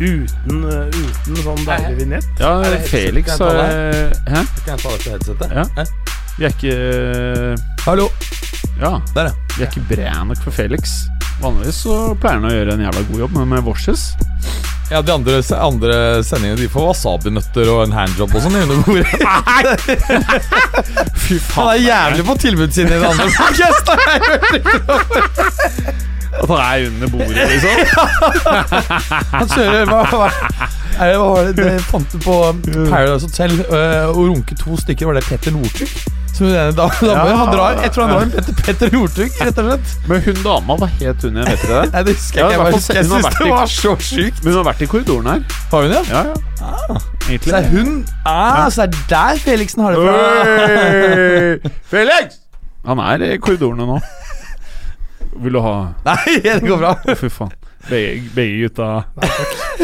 Uten, eh, uten sånn deilig vignett. Ja, Er? Felix har Hæ? Kan jeg ta dette headsetet? Ja. Hæ? Vi er ikke Hallo. Ja, Der, ja. vi er ikke bra nok for Felix. Vanligvis så pleier han å gjøre en jævla god jobb, men med Vorses Ja, De andre, andre sendingene de får wasabinøtter og en handjob og sånn. under bordet. Fy Han er jævlig på tilbudssiden i det andre podcastet. At han er under bordet, liksom. Han kjører hva, hva, det, hva var det det fant du på Paradise Hotel øh, og runke to stykker? Var det Petter Northug? Som den ene da, da, han drar, jeg tror han drar en Petter, Petter Northug, rett og slett. Men hun dama, hva het hun igjen? Vet dere det? Nei, det husker Ja, jeg i Jeg, jeg syns det var så sjukt. Men hun har vært i korridoren her. Har hun ja? Ja, ja. Egentlig. Så er hun ah, Så er der Felixen har det fra. Felix! Han er i korridorene nå. Vil du ha Nei, det går bra. Å, fy faen. Begge, begge gutta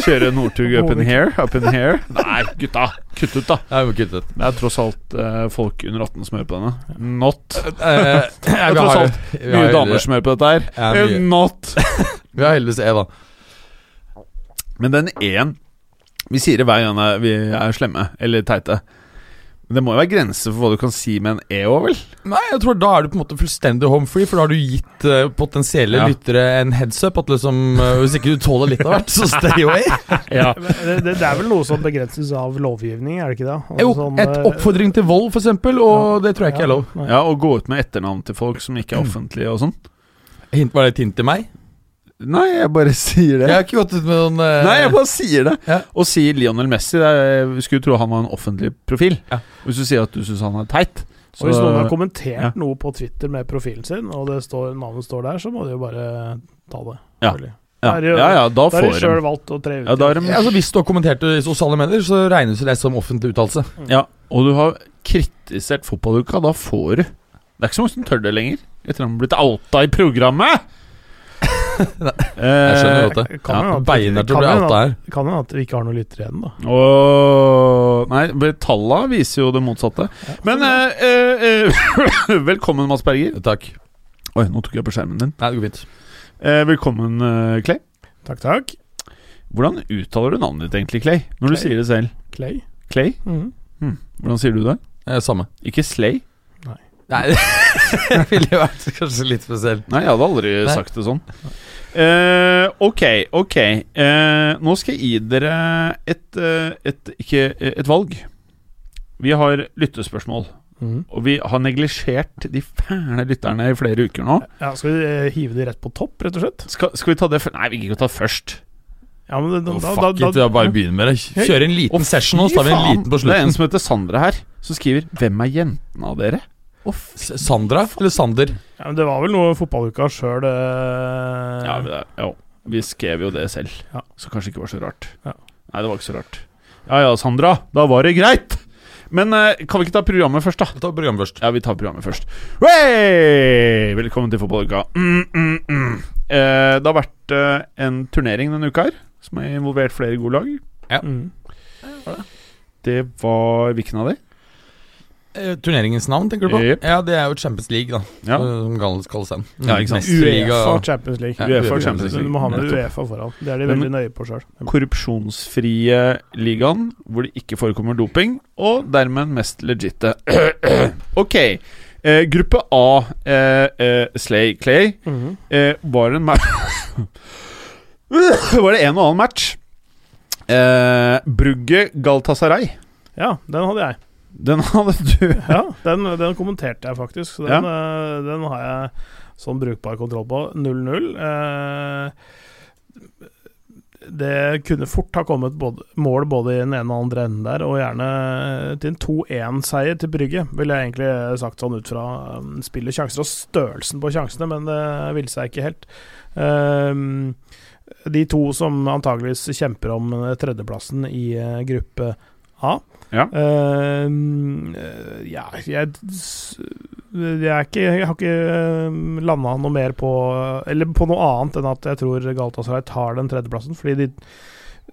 kjører Northug up in here. Up in here. Nei, gutta! Kutt ut, da. Jeg må kutt ut. Det er tross alt eh, folk under 18 som hører på denne. Not. Eh, Det er tross alt mye damer som hører på dette her. Eh. Not. Vi har heldigvis E, da. Men den en Vi sier det hver gang vi er slemme eller teite. Men det må jo være grenser for hva du kan si med en E òg, vel? Nei, jeg tror da er du på en måte fullstendig home free, for da har du gitt uh, potensielle Ja. lyttere en heads up. At liksom uh, Hvis ikke du tåler litt av hvert, så stay away. Ja. Det, det, er vel noe som begrenses av lovgivning, er det ikke det? Altså Jo, sånn, et eh, oppfordring til vold, eksempel, og det tror jeg ikke er lov. nei. ja, Og gå ut med etternavn til folk som ikke er offentlige og sånn. Hint, var det et hint til meg? Nei, jeg bare sier det. Jeg har ikke gått ut med noen uh... Nei, jeg bare sier det. Ja. Og sier Lionel Messi det er, skulle tro han var en offentlig profil. Ja. Hvis du sier at du syns han er teit Og hvis noen har kommentert ja. noe på Twitter med profilen sin, og det står, navnet står der, så må de jo bare ta det. Ja. ja, Da det jo- ja, ja, da får de de sjøl valgt å tre ut. ja, er de, Ja, altså Hvis du har kommentert det i sosiale medier, så regnes det som offentlig uttalelse. ja, og du har kritisert fotballuka, da får du. Det er ikke så mange som tør det lenger. Etter at han har blitt outa i programmet! Jeg skjønner godt det. Kan Ja, til å kan bli hende outa at- her. Kan hende at vi ikke har noen lyttere igjen, da. Og nei, talla viser jo det motsatte. Men eh, eh, eh, Velkommen, Mads Berger. Takk. Oi, nå tok jeg på skjermen din. Nei, det går fint. Eh, velkommen, eh, Clay. Takk, takk. Hvordan uttaler du navnet ditt egentlig, Clay? Når du Clay. sier det selv. Clay. Clay? Mhm. Hm. Hvordan sier du det? Eh, samme. Ikke Slay? Nei, det ville jo vært kanskje litt spesielt. Nei, jeg hadde aldri Nei. sagt det sånn. Uh, ok, ok. Uh, nå skal jeg gi dere et, uh, et, ikke, et valg. Vi har lyttespørsmål. Mm. Og vi har neglisjert de fæle lytterne i flere uker nå. Ja, skal vi hive de rett på topp, rett og slett? Skal, skal vi ta det? Nei, vi gidder ikke ta det først. Ja, men det, da, Oh, fuck da, it, vi har bare begynt med det. Kjøre en liten session, nå, så tar vi en liten på Det er en som heter Sandra her, som skriver 'Hvem er jentene av dere?' S- Sandra eller Sander? ja, men det var vel noe fotballuka sjøl uh, Ja, vi, jo, vi skrev jo det selv, Ja. så kanskje ikke var så rart. Ja. Nei, det var ikke så rart. Ja ja, Sandra, da var det greit! Men eh, kan vi ikke ta programmet først, da? Ta programmet først. Ja, vi tar programmet først. Wey! Velkommen til fotballuka. Mm, mm, mm. Eh, det har vært eh, en turnering denne uka her, som har involvert flere gode lag. mm. Det var Hvilken av de? Eh, turneringens navn, tenker du på? Yep. Ja, det er jo Champions League, da. Ja. Som kalles, kalles den. Ja, ikke sant. Mesterliga. Uefa Champions League. Ja, UEFA UEFA Champions Du League. må ha med Uefa foran. Det er de veldig nøye på sjøl. korrupsjonsfrie ligaen, hvor det ikke forekommer doping, og dermed mest legitte. ok. Eh, gruppe A, eh, eh, Slay Clay, Mhm. eh, var en match Var det en og annen match? Eh, Brugge Galtasaray. Ja, den hadde jeg. Den hadde du. Ja, den, den kommenterte jeg faktisk. Så den, eh, den har jeg sånn brukbar kontroll på. 0-0. Eh, det kunne fort ha kommet både, mål både i den ene og andre enden der, og gjerne til en 2-1-seier til Brygge, ville jeg egentlig sagt sånn ut fra um, spillet, sjanser og størrelsen på sjansene, men det ville seg ikke helt. Um, de to som antageligvis kjemper om tredjeplassen i eh, gruppe A, Ja. Uh, ja, jeg, jeg ikke Jeg har ikke landa noe mer på Eller på noe annet enn at jeg tror Galatasaray tar den tredjeplassen, fordi de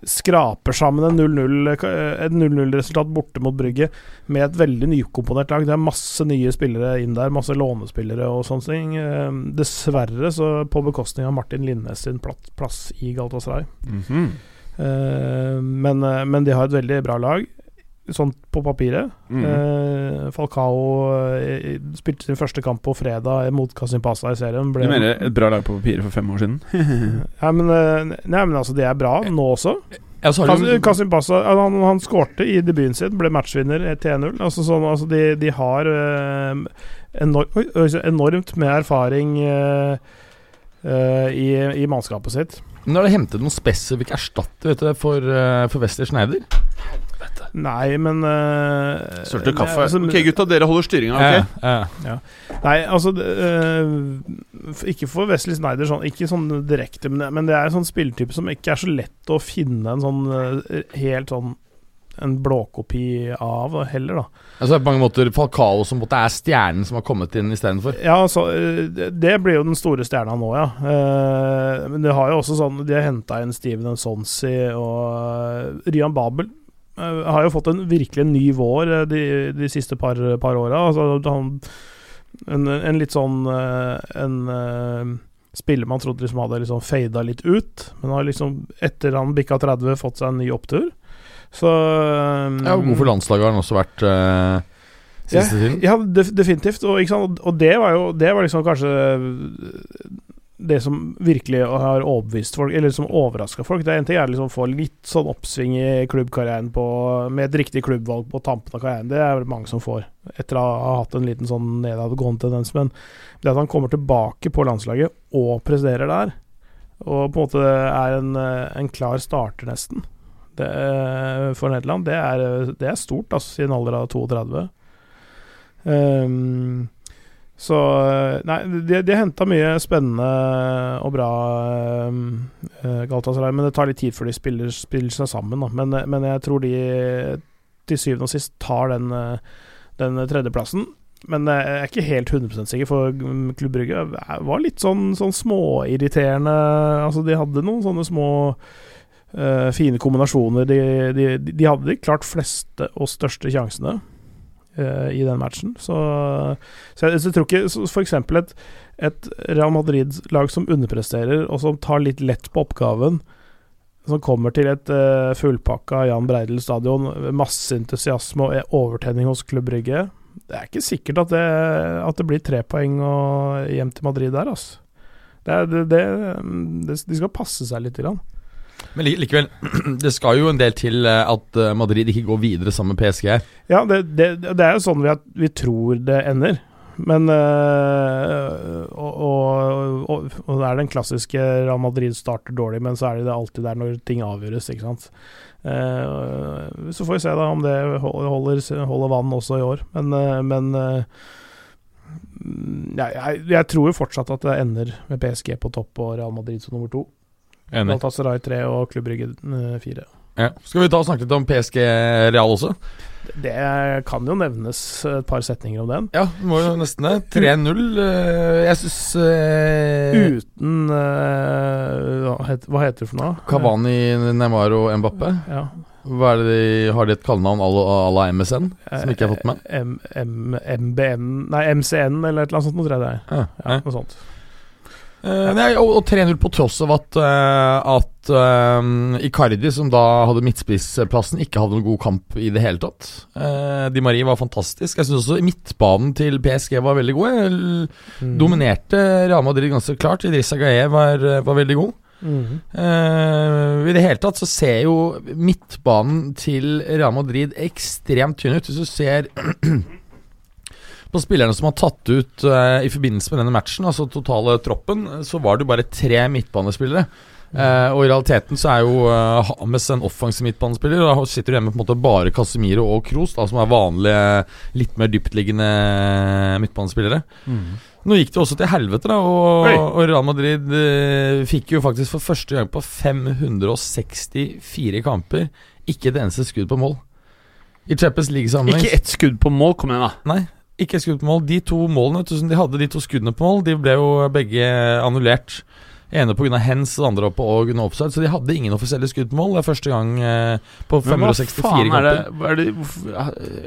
skraper sammen en 0-0 et 0-0-resultat borte mot Brygge med et veldig nykomponert lag. Det er masse nye spillere inn der, masse lånespillere og sånne ting. Eh, Dessverre så på bekostning av Martin Linnes sin plass, i Galatasaray. Mhm. Eh, men, eh, men de har et veldig bra lag, sånn på papiret. Mm. Eh, Falcao eh, spilte sin første kamp på fredag mot Kasim Pasa i serien. Du mener et bra lag på papiret for fem år siden? ja, men, eh, nei, men altså, det er bra nå også. Ja, de, han, han skårte i debuten sin, ble matchvinner i 1-0. Altså, sånn, altså, de, de har eh, enor oi, oi, så enormt med erfaring eh, eh, i, i mannskapet sitt. Men har de hentet noen spesifikk erstatter vet du, for, for Wester Schneider? Nei, men uh, Sølte kaffe. Altså, ok, gutta, dere holder styringa, ok? Ja, ja. Nei, altså uh, Ikke for Wesley Snyder, sånn, ikke sånn direkte, men, men det er en sånn spilletype som ikke er så lett å finne en sånn uh, helt sånn en blåkopi av, heller, da. Altså, på mange måter Falcao som måtte er stjernen som har kommet inn istedenfor. Ja, så, eh, det- det blir jo den store stjerna nå, ja. Men det har jo også sånn De har henta inn Steven Nsonsi og Ryan Babel. Eh, har jo fått en virkelig ny vår eh, de, de siste par, par åra. Altså, en, en litt sånn eh, En spiller man trodde liksom hadde liksom fada litt ut, men har liksom etter han bikka 30 fått seg en ny opptur. Så Ja, og God for landslaget har han også vært uh, siste tiden. ja, definitivt. Og, og det var jo Det var liksom kanskje det som virkelig har overbevist folk, eller som overraska folk. Det er En ting er liksom å få litt sånn oppsving i klubbkarrieren på, med et riktig klubbvalg på tampen av karrieren. Det er det mange som får, etter å ha hatt en liten sånn nedadgående tendens. Men det at han kommer tilbake på landslaget og presterer der, og på en måte er en, en klar starter, nesten, det, for Nederland, det er, det er stort, altså, i en alder av 32. Ehm, så Nei, de, har henta mye spennende og bra uh, Galatasaray, men det tar litt tid før de spiller, spiller seg sammen. Da. Men, men jeg tror de til syvende og sist tar den, eh, den tredjeplassen. Men jeg er ikke helt 100 sikker, for mm, Klubb Brygge var litt sånn, sånn småirriterende Altså, de hadde noen sånne små uh, fine kombinasjoner. De, de, de hadde de klart fleste og største sjansene eh, i den matchen. Så, så, jeg, så tror ikke f.eks. Et, et Real Madrid-lag som underpresterer, og som tar litt lett på oppgaven, som kommer til et uh, fullpakka Jan Breidel stadion, masse entusiasme og overtenning hos Klubb Brygge Det er ikke sikkert at det, at det blir tre poeng og hjem til Madrid der, altså. Det, det, det, det, de skal passe seg litt. Grann. Men likevel, det skal jo en del til eh, at eh, Madrid ikke går videre sammen med PSG. Ja, det, det, det er jo sånn vi, vi tror det ender. Men øh, og, og, og, og det er den klassiske Real Madrid starter dårlig, men så er det alltid der når ting avgjøres, ikke sant. Uh, så får vi se da om det holder, holder vann også i år. Men, uh, men uh, ja, jeg, jeg tror jo fortsatt at det ender med PSG på topp og Real Madrid som nummer to. Enig. Galatasaray 3 og Klubb Brygge eh. Ja. Skal vi ta og snakke litt om PSG Real også? Det kan jo nevnes et par setninger om den. Ja, må jo nesten det. 3-0. eh, Jeg syns uh, Uten uh, hva, heter det for noe? Cavani, Neymar og Mbappé Ja. De, Har de et kallenavn à la- MSN? Som ikke jeg har fått med? Eh, M, M, MBN Nei, MCN eller et eller annet sånt, tror jeg det er. Ja, Ja, ja. noe sånt. Eh, nei, og, og 3-0 på tross av at, uh, at uh, Icardi, som da hadde midtspissplassen, ikke hadde noen god kamp i det hele tatt. Di Marie var fantastisk. Jeg syns også midtbanen til PSG var veldig god. Jeg Mm. Dominerte Real Madrid ganske klart. Idrissa Gaye var, var veldig god. Mm. I det hele tatt så ser jo midtbanen til Real Madrid ekstremt tynn ut. Hvis du ser på spillerne som har tatt ut uh, i forbindelse med denne matchen, altså totale troppen, så var det jo bare tre midtbanespillere. Uh, og i realiteten så er jo uh, Hames en offensiv midtbanespiller. Og da sitter du igjen med på en måte bare Casemiro og Kroos, da, som er vanlige, litt mer dyptliggende midtbanespillere. Nå gikk det også til helvete, da, og, og Real Madrid uh, fikk jo faktisk for første gang på 564 kamper ikke et eneste skudd på mål. I Champions League-sammenheng Ikke ett skudd på mål, kom igjen, da. Nei, ikke skudd på mål. De to målene vet du, som de hadde, de to skuddene på mål, de ble jo begge annullert. Ene pga. hens, det andre på og under offside. Så de hadde ingen offisielle skudd på mål. Det er første gang eh, på Men hva 564 faen er det, er det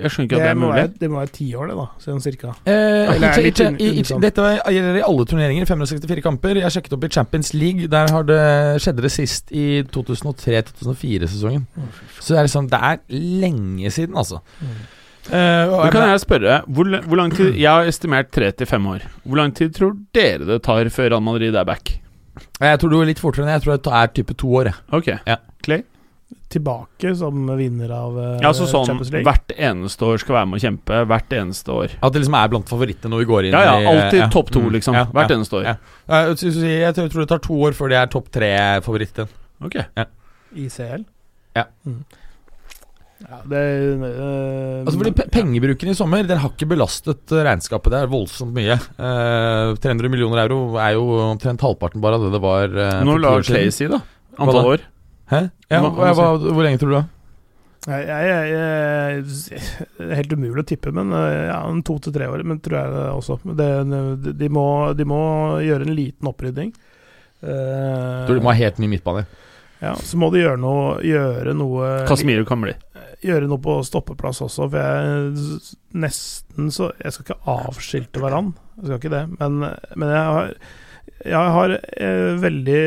Jeg skjønner ikke at det Det er mulig. være, det må være ti år, det, da. Sånn cirka. Eh, Eller er det litt i, dette gjelder i alle turneringer. 564 kamper. Jeg sjekket opp i Champions League. Der har det, skjedde det sist i 2003-2004-sesongen. Så det er liksom Det er lenge siden, altså. Eh, Men kan jeg- spørre, hvor, hvor lang tid Jeg har estimert tre til fem år. Hvor lang tid tror dere det tar før Real Madrid er back? jeg tror det går litt fortere enn jeg tror det er type to år. jeg. Ok. Ja. Clay? Tilbake som vinner av eh, Ja, altså sånn Champions League. hvert eneste år skal være med å kjempe. Hvert eneste år. At det liksom er blant favorittene når vi går inn Ja, ja, i alltid ja. topp to, Mm. liksom. Ja, Hvert ja. eneste år. Ja. Jeg, tror- det tar to år før det er topp tre-favoritten. Ok. I CL. Ja. Mm. Ja det øh, Altså fordi pe Pengebruken i sommer Den har ikke belastet eh, regnskapet. Det er voldsomt mye. Eh, 300 millioner euro er jo omtrent halvparten bare av det det var. eh, Nå la. Clay si, da. Hva da? år. Hæ? Ja, Nå, hva, hva hvor lenge tror du da? Jeg, jeg, jeg, jeg, er helt umulig å tippe, men eh, ja, to til tre år. Men tror jeg det også. Det, de, må, de må gjøre en liten opprydding. Eh, Tror du må ha helt ny midtbane? ja, så må de gjøre noe, gjøre noe Casemiro kan bli. Gjøre noe på stoppeplass også, for jeg nesten så Jeg skal ikke avskilte hverandre, jeg skal ikke det, men, men jeg har jeg har eh, veldig,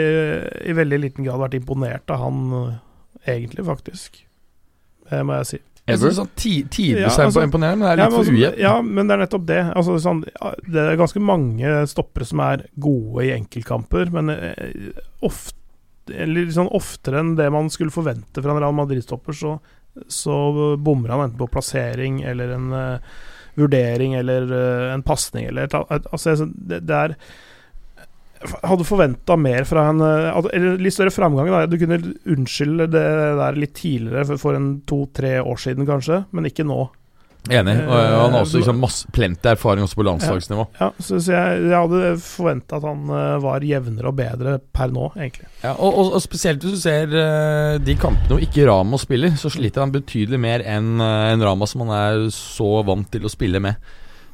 i veldig liten grad vært imponert av han, eh, egentlig, faktisk. Det må jeg si. Jeg synes sånn ti- Tidvis Ja, er altså- imponerende, men det er Ja litt men, for altså, ujevnt. ja, men det er nettopp det. Altså, sånn, det er ganske mange stoppere som er gode i enkeltkamper, men eh, ofte eller sånn oftere enn det man skulle forvente fra en Real Madrid-stopper, så, så bommer han enten på plassering eller en uh, vurdering eller uh, en pasning eller et, altså, det, det er hadde forventa mer fra en eh, Eller litt større framgang. Da. Du kunne unnskylde det der litt tidligere, for en to-tre år siden kanskje, men ikke nå. Enig. Og Eh, han har også liksom masse, plenty erfaring også på landslagsnivå. Ja, så, så jeg, jeg hadde forventa at han eh, var jevnere og bedre per nå, egentlig. Ja, og, og, og spesielt hvis du ser eh, de kampene hvor ikke Ramos spiller, så sliter han betydelig mer enn uh, en Ramos som han er så vant til å spille med.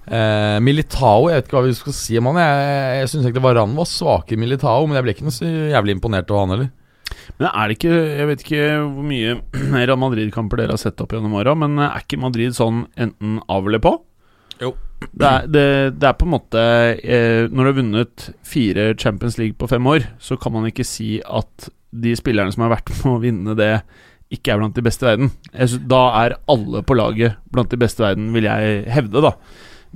Uh, Militao, jeg vet ikke hva vi skal si om han. Jeg, jeg syns egentlig Varan var svakere i Militao, men jeg ble ikke noe så jævlig imponert av han heller. Men er det ikke Jeg vet ikke hvor mye Real Madrid-kamper dere har sett opp gjennom åra, men er ikke Madrid sånn enten av eller på? Jo. Det er, det, det er på en måte eh, Når du har vunnet fire Champions League på fem år, så kan man ikke si at de spillerne som har vært med å vinne det, ikke er blant de beste i verden. Da er alle på laget blant de beste i verden, vil jeg hevde, da.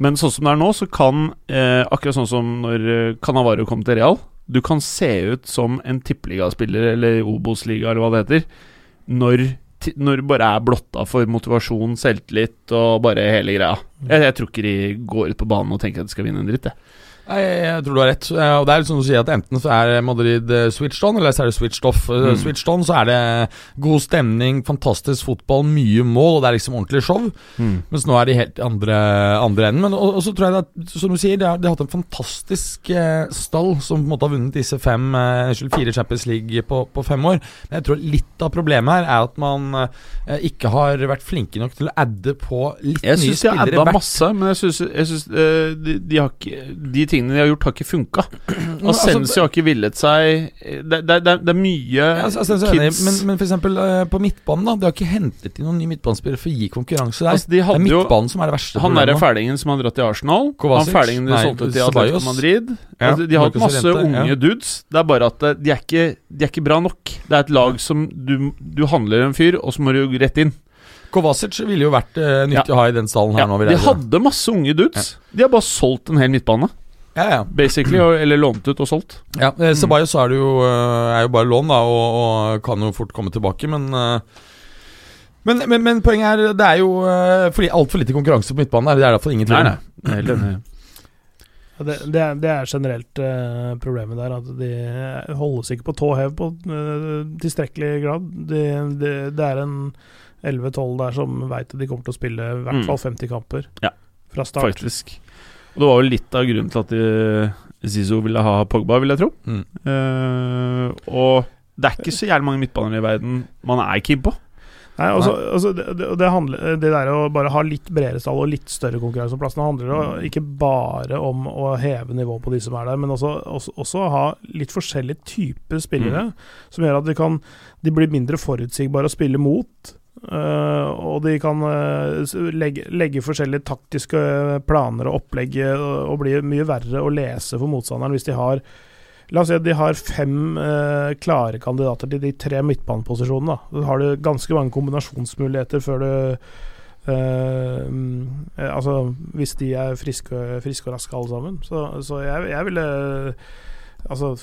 Men sånn som det er nå, så kan eh, Akkurat sånn som når Canavaro kom til Real Du kan se ut som en tippeligaspiller eller Obos-liga eller hva det heter, når, når du bare er blotta for motivasjon, selvtillit og bare hele greia. Jeg, jeg tror ikke de går ut på banen og tenker at de skal vinne en dritt, jeg. Nei, jeg, jeg tror du har rett. Eh, Og det er litt sånn å si at Enten så er Madrid eh, switched on, eller så er det switched off. Eh, Mm. Switched on så er det god stemning, fantastisk fotball, mye mål, og det er liksom ordentlig show. Mens nå er de helt andre, andre enden. Men og, og så tror jeg at, som du sier, de har, de har hatt en fantastisk eh, stall som på en måte har vunnet disse fem eh, fire Champions League på, på fem år. Men jeg tror litt av problemet her er at man eh, ikke har vært flinke nok til å adde på litt Jeg nye syns de har spillere adda masse, men jeg syns, de, de, har ikke, de tingene de har gjort, har ikke funka. altså, Ascencio har ikke villet seg Det, det, det, det er mye Ja, altså, er enig, kids men, men eksempel eh, på midtbanen, da. De har ikke hentet inn noen nye midtbanespillere for å gi konkurranse der. altså, De det er midtbanen jo som er det verste han derre fælingen som har dratt til Arsenal. Kovacic? Han fælingen de solgte til. Atletico Madrid. Ja, altså, de har hatt masse rente, unge ja. dudes. Det er bare at eh, de er ikke, de er ikke bra nok. Det er et lag som du, du handler en fyr, og så må du rett inn. Kovacic ville jo vært uh, nyttig å ha i den stallen her Ja, nå. de hadde masse unge dudes. De har bare solgt en hel midtbane, ja, ja. basically. Eller lånt ut og solgt. ja eh, Ceballos er, det jo, eh, er jo bare lån, da, og, og kan jo fort komme tilbake, men eh, men, men, men poenget er Det er jo fordi altfor lite konkurranse på midtbanen. Det er i hvert fall ingen tvil. Nei, nei. Helt enig. Det, det, er, det er generelt problemet der, at de holdes ikke på tå hev på tilstrekkelig grad. De, de, det er en 11-12 der som veit at de kommer til å spille i hvert Mm. fall 50 kamper Ja, fra start. Faktisk. Og det var jo litt av grunnen til at Zizou ville ha Pogba, vil jeg tro. Mm. Uh, og det er ikke så jævlig mange midtbaner i verden man er keen på. Nei, altså, altså det, det, det, handler, det der å bare ha litt bredere stall og litt større konkurranse om plassene, handler jo ikke bare om å heve nivået på de som er der, men også, også, også ha litt forskjellige typer spillere, som gjør at de, kan, de blir mindre forutsigbare å spille mot. Uh, og de kan uh, legge, legge, forskjellige taktiske planer og opplegg og bli mye verre å lese for motstanderen hvis de har La oss si at de har fem klare kandidater til de tre midtbaneposisjonene. Da. har du ganske mange kombinasjonsmuligheter før du Altså hvis de er friske, friske og raske alle sammen. Så, så jeg, jeg ville Altså,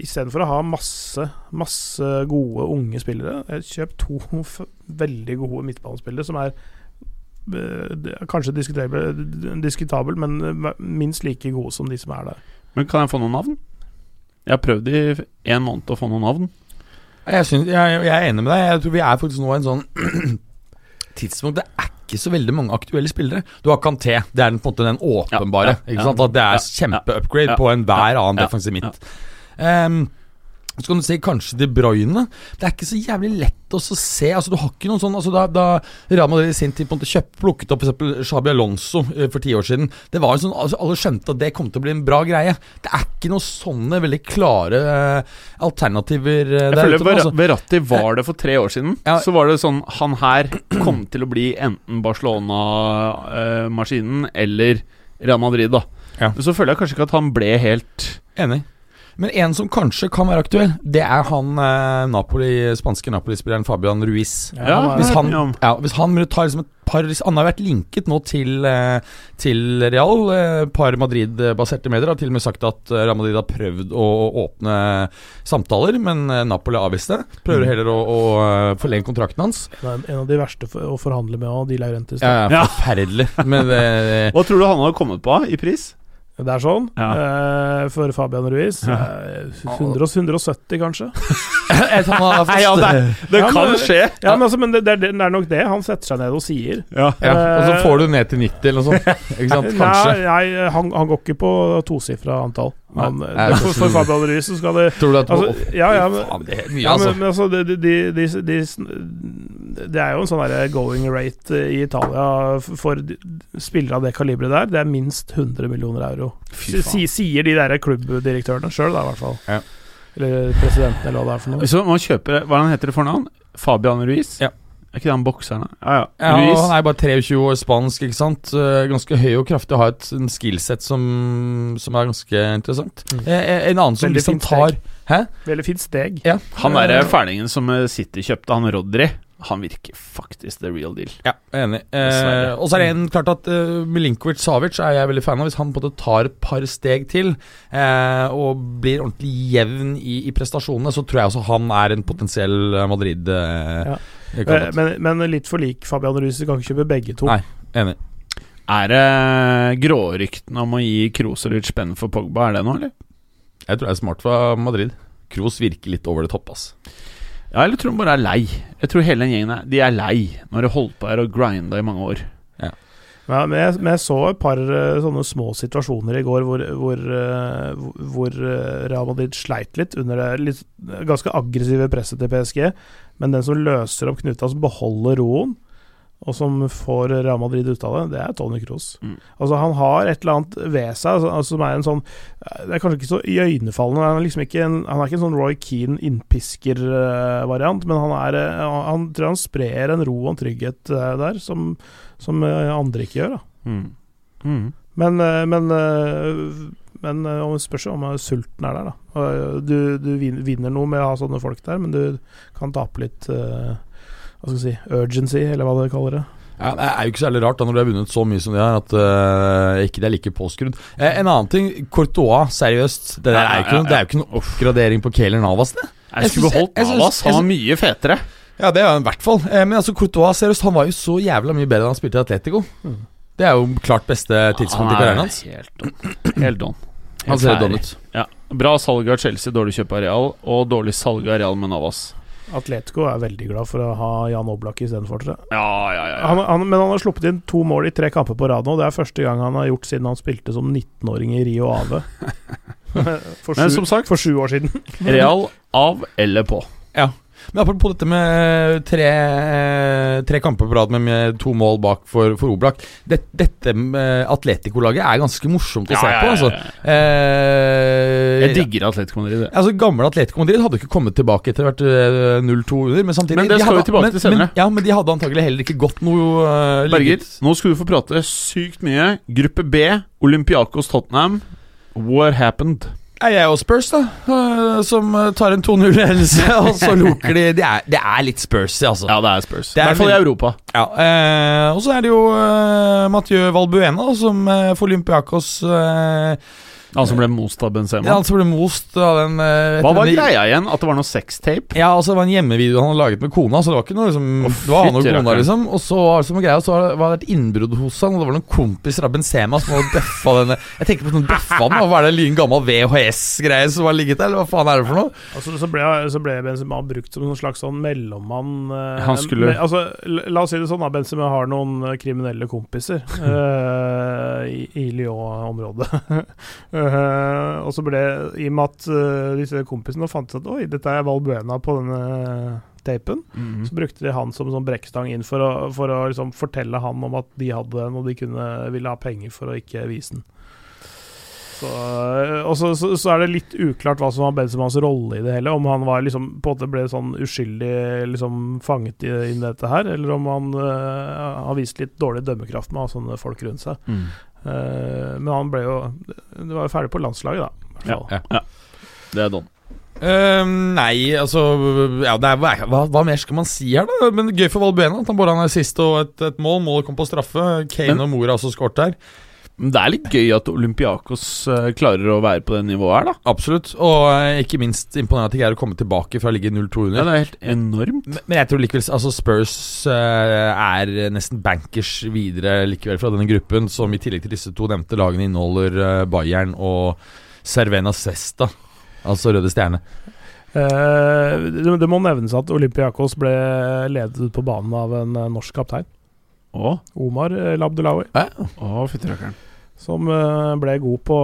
Istedenfor å ha masse masse gode unge spillere, kjøp to veldig gode midtbanespillere som er eh, kanskje diskutabel, men minst like gode som de som er der. Men kan jeg få noen navn? Jeg har prøvd i en måned å få noen navn. Jeg, synes, jeg, jeg er enig med deg. Jeg tror vi er faktisk nå i en sånn tidspunkt Det er ikke så veldig mange aktuelle spillere. Du har Kanté, det er den, på en måte den åpenbare. At det er kjempeupgrade på enhver annen defensiv midt. Um, så kan du se kanskje De Bruyne. Det er ikke så jævlig lett å se. Altså, du har ikke noen sånn altså, Da, da Real Madrid i sin tid på en måte kjøpt, plukket opp f.eks. Shabi Alonso eh, for ti år siden Det var jo sånn, altså, Alle skjønte at det kom til å bli en bra greie. Det er ikke noen sånne veldig klare uh, alternativer uh, Jeg føler altså. Verratti var det for tre år siden. Ja. Så var det sånn Han her kom til å bli enten Barcelona-maskinen uh, eller Real Madrid, da. Ja. Men så føler jeg kanskje ikke at han ble helt Enig. Men en som kanskje kan være aktuell, det er han eh, Napoli, spanske Napoli-spilleren Fabian Ruiz. Ja, hvis, han, ja, hvis han tar liksom et par Han har vært linket nå til, eh, til Real. Et eh, par Madrid-baserte medier har til og med sagt at eh, Real Madrid har prøvd å åpne samtaler, men Napoli avviste. Prøver mm. heller å, å forlenge kontrakten hans. En av de verste å forhandle med, og de Laurentiis. Ja, ja, forferdelig. men, Hva tror du han hadde kommet på i pris? Det er sånn. Ja. Uh, for Fabian Ruiz uh, 100, 170, kanskje. ja, det, det ja, kan men, skje. Ja, men, altså, men det, det, det, er nok det han setter seg ned og sier. Ja, ja. Og så får du ned til 90 eller noe sånt. Ikke sant? Kanskje. Nei, nei han, han, går ikke på tosifra antall. Han, nei, for, for Fabian Ruiz så skal det Tror du at altså, Ja, ja, men, Faen, det er mye, altså. Men, men, altså de, de, de, det er jo en sånn going rate i Italia for spillere av det kaliberet der. Det er minst 100 millioner euro. Sier de der klubbdirektørene sjøl, i hvert fall. Ja. Eller presidenten, eller hva det er for noe. Så man kjøper Hva heter det for navn? Fabian Ruiz? Ja. Er ikke det han bokseren? Ja, ja. ja han er bare 23 år spansk, ikke sant. Ganske høy og kraftig, har et skillset som, som er ganske interessant. Mm. Eh, eh, en annen som liksom tar Hæ? Veldig fint steg. Ja. Han derre fælingen som City kjøpte, han Rodry han virker faktisk the real deal. Ja, jeg er enig. Eh, og så er det en, klart at uh, Milinkovic Savic er jeg veldig fan av. Hvis han på en måte tar et par steg til eh, og blir ordentlig jevn i, i, prestasjonene, så tror jeg også han er en potensiell eh, Madrid. Eh, ja. men, men, litt for lik Fabian Ruiz, kan ikke kjøpe begge to. Nei, enig. Er det gråryktene om å gi Kroserud spenn for Pogba, er det noe, eller? Jeg tror det er smart for Madrid. Kroos virker litt over det topp, ass. Ja, eller tror de bare er lei. Jeg tror hele den gjengen er, de er lei når de holdt på her og grinda i mange år. Ja. Ja, men, jeg, men, jeg, så et par uh, sånne små situasjoner i går hvor, hvor, uh, hvor uh, Real Madrid sleit litt under det litt, ganske aggressive presset til PSG. Men den som løser opp knuta, som beholder roen, og som får Real Madrid ut av det, det er Tony Cross. Mm. Altså, han har et eller annet ved seg altså, altså, som er en sånn Det er kanskje ikke så iøynefallende. Han liksom han er ikke en sånn Roy Keane innpisker-variant, men han, er, eh, han tror han sprer en ro og en trygghet eh, der som, som eh, andre ikke gjør. Mm. Mm. Men, men men om det spørs om sulten er der, da. Du, du, vinner noe med å ha sånne folk der, men du kan tape litt uh, hva skal jeg si, urgency, eller hva dere kaller det. Ja, Det er jo ikke så veldig rart da når du har vunnet så mye som de har, at uh, ikke det er like påskrudd. Eh, en annen ting, Courtois, seriøst. Det, der er jo ikke, noe, det er jo ikke noen oppgradering på Keeler Navas, det. Jeg skulle beholdt Navas, han var mye fetere. Ja, det er han i hvert fall. Eh, men altså, Courtois, seriøst, han var jo så jævla mye bedre da han spilte i Atletico. Mm. Det er jo klart beste tidspunkt i karrieren hans. Helt don. Helt don. Han ser don ut. Ja. Bra salg av Chelsea, dårlig kjøp av Real, og dårlig salg av Real med Navas. Atletico er veldig glad for å ha Jan Oblak istedenfor, tror jeg. Ja, ja, ja, han, han, men han har sluppet inn to mål i tre kamper på rad nå. Det er første gang han har gjort siden han spilte som 19-åring i Rio Ave. for, sju, men som sagt, for sju år siden. Real av eller på. Ja. Men apropos dette med tre, tre kamper på rad med, to mål bak for, for Oblak. Det, dette med Atletico-laget er ganske morsomt å se på. Altså. Eh, Jeg digger Atletico Madrid. det. Altså, Gamle Atletico Madrid hadde ikke kommet tilbake etter hvert eh, 0-2 under. Men samtidig Men det de skal vi tilbake men, til senere. Men, ja, men de hadde antagelig heller ikke gått noe uh, Berger, nå skal du få prate sykt mye. Gruppe B, Olympiakos Tottenham. What happened? Nei, Jeg og Spurs, da. eh, som eh, tar en 2-0-ledelse, og så loker de Det er, det er litt Spursy, altså. Ja, det er Spurs. Det er I er hvert fall i Europa. Ja, eh, og så er det jo eh, Mathieu Valbuena som eh, for Olympiakos eh, Han som ble most av Benzema. ja, han som ble most av den eh, Hva var greia igjen? At det var noe sextape? Ja, altså det var en hjemmevideo han hadde laget med kona, så det var ikke noe liksom oh, Det var han og kona, liksom. Og så greie, og så var det, et innbrudd hos han, og det var noen kompiser av Benzema som hadde bøffa denne Jeg tenker på sånn bøffa den, hva er det en gammel VHS-greie som har ligget der, eller hva faen er det for noe? Altså, så, ble, så ble Benzema brukt som en slags sånn mellommann. eh, Han skulle- med, altså, la oss si det sånn, da. Benzema har noen eh, kriminelle kompiser eh, i, i Lyon-området. Eh, og så ble I og med at uh, disse kompisene fant ut at oi, dette er Valbuena på denne tapen, Mhm. så brukte de han som sånn brekkstang inn for å, for å liksom fortelle han om at de hadde den, og de kunne, ville ha penger for å ikke vise den. Så, øh, og så, så, så er det litt uklart hva som var Benzemas rolle i det hele. Om han var liksom på en måte ble sånn uskyldig liksom fanget i, i dette her, eller om han uh, har vist litt dårlig dømmekraft med å ha sånne folk rundt seg. Mm. Eh, men han ble jo Det var jo ferdig på landslaget, da. Ja, Ja, ja. Det er Don. Uh, nei, altså ja, det er, hva, hva mer skal man si her, da? Men Gøy for Valbuena at han bare har sist og et, et mål. Målet kom på straffe. Kane Men- og Mora også skåret der. Men det er litt gøy at Olympiakos eh, klarer å være på det nivået her, da. Absolutt. Og eh, ikke minst imponerende at de greier å komme tilbake fra å ligge 0-2 under. Ja, det er helt enormt. Men men jeg tror likevel altså Spurs eh, er nesten bankers videre likevel fra denne gruppen, som i tillegg til disse to nevnte lagene inneholder eh, Bayern og Cervena Cesta, altså Røde Stjerne. Eh, det, det må nevnes at Olympiakos ble ledet ut på banen av en norsk kaptein. Å, Omar Labdelawi. Eh? å. Som eh, ble god på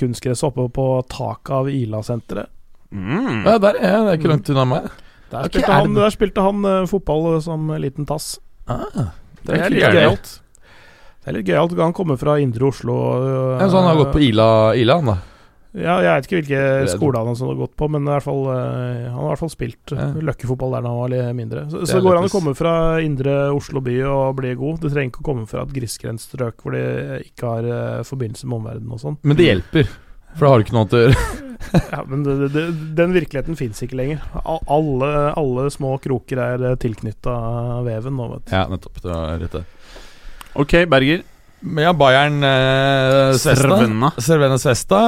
kunstgresset oppe på taket av Ila-senteret. Mm. Ja, der er jeg, det er ikke langt unna meg. Der, spilte okay, han, der spilte han eh, fotball som liten tass. Ah, Det er ikke litt gøy gøyalt. Det er litt gøyalt. Han kommer fra indre Oslo. ja, så han har gått på Ila, Ila han da? Ja, jeg vet ikke hvilke skoler han har gått på, men i hvert fall, øh, han har i hvert fall spilt Ja. løkkefotball der da han var litt mindre. Så, Det så går han å komme fra indre Oslo by og bli god. Du trenger ikke å komme fra et grisgrendt strøk hvor de ikke har øh, forbindelse med omverdenen og sånn. Men det hjelper, for da har du ikke noe annet å gjøre. Ja, men det, det, den virkeligheten fins ikke lenger. Alle, alle små kroker er tilknytta veven nå, vet du. Ja, nettopp. Det er rett det. Ok, Berger. Ja, Bayern eh, Svesta. Cervena. Svesta.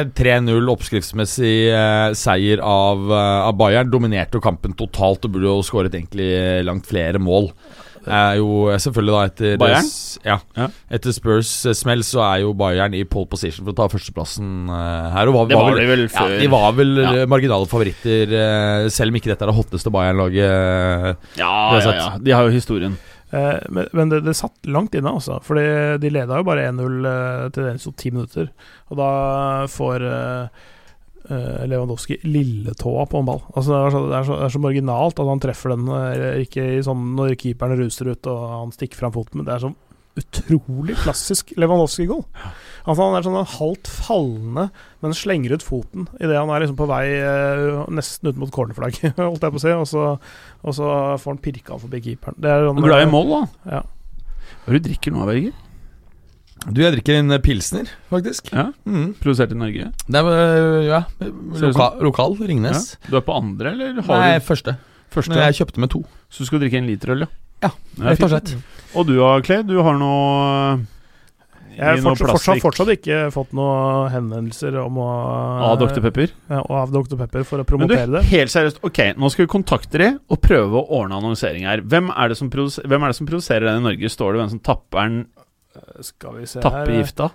eh, 3-0 oppskriftsmessig eh, seier av, eh, av Bayern. Dominerte jo kampen totalt og burde jo skåret egentlig langt flere mål. Er jo eh, selvfølgelig da etter Bayern? s- Ja. Ja. Etter Spurs eh, smell så er jo Bayern i pole position for å ta førsteplassen eh, her. Var, Det var vel, de vel ja, de var vel Ja. eh, marginale favoritter, eh, selv om ikke dette er det hotteste Bayern-laget. eh. Ja, ja, ja. De har jo historien. Eh, men men det, det satt langt inne, altså. Fordi de leda jo bare 1-0 eh, til det sto ti minutter. Og da får eh, Lewandowski lilletåa på en ball. Altså det, er så, det, er så, det er så marginalt at han treffer den ikke sånn når keeperen ruser ut og han stikker fram foten, men det er sånn utrolig klassisk Lewandowski-goal. Altså han er sånn halvt fallende, men slenger ut foten idet han er liksom på vei eh, nesten ut mot cornerflagget, holdt jeg på å si, og så, og så får han pirka forbi keeperen. Det er sånn, Du er glad i mål, da? Ja. Hva er det du drikker nå, Berger? Du, jeg drikker en eh, pilsner, faktisk. Ja, Mm. Produsert i Norge? Det er eh, ja, loka, lokal. Ringnes. Ja. Du er på andre, eller har Nei, du første. første? Men jeg kjøpte med to. Så du skal drikke en liter øl, ja? Ja, Rett og slett. Og du da, Clay? Du har noe Jeg har fortsatt, fortsatt, fortsatt ikke fått noen henvendelser om å av Dr. Pepper? Ja, av Dr. Pepper for å Men du, promotere det. helt seriøst, ok, nå skal vi kontakte de og prøve å ordne annonsering her. Hvem er det som, produser, hvem er det som produserer den i Norge? Står det hvem som tapper den? Skal vi se Tapper gifta?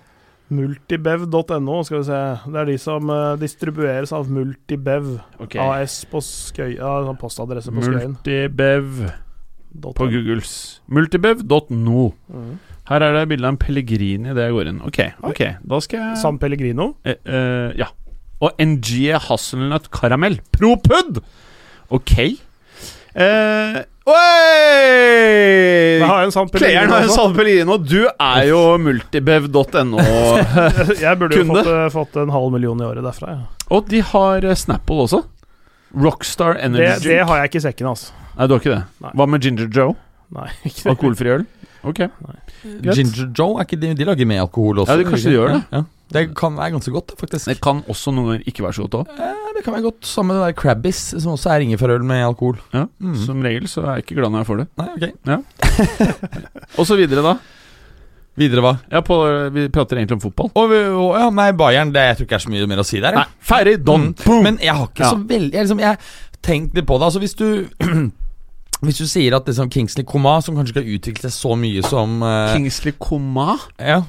Multibev.no, skal vi se. Det er de som uh, distribueres av Multibev okay. AS på Skøya. Ja, sånn postadresse på Skøyen. Multibev på. Googles. Multibev.no. Mhm. Her er det bilde av en Pellegrini det jeg går inn. Ok, ok, da skal jeg San Pellegrino. eh, eh, Ja. Og NG Hasselnøtt Karamell. Propud! Ok. Eh, Oi! har en San har en også. San Pellegrino. Du er jo multibev.no. Jeg burde jo kunde. fått, eh, fått en halv million i året derfra. Ja. Og de har eh, Snapple også. Rockstar Energy det det har jeg ikke i sekken, altså. Nei, du har ikke det? Nei. Hva med Ginger Joe? Nei, ikke det. Alkoholfri øl? Ok. Ginger Joe, er ikke de, de lager med alkohol også? Ja, de- kanskje de gjør det. Ja. Det kan være ganske godt, faktisk. Det kan også noen ganger ikke være så godt òg. Eh, det kan være godt sammen med det der Crabbis, som også er ingefærøl med alkohol. Ja. Mm. Som regel så er jeg ikke glad når jeg får det. Nei, ok ja. Og så videre, da. Videre hva? Ja, på, vi prater egentlig om fotball. Og, og, ja, nei, Bayern, det, jeg tror ikke det er så mye mer å si der. Nei, ferdig! Don! Mm. Men jeg har ikke Ja. så veldig Jeg, liksom, jeg tenkte litt på det. Altså Hvis du Hvis du sier at liksom Kingsley Coman, som kanskje ikke har utviklet seg så mye som eh, Kingsley Coman. Ja,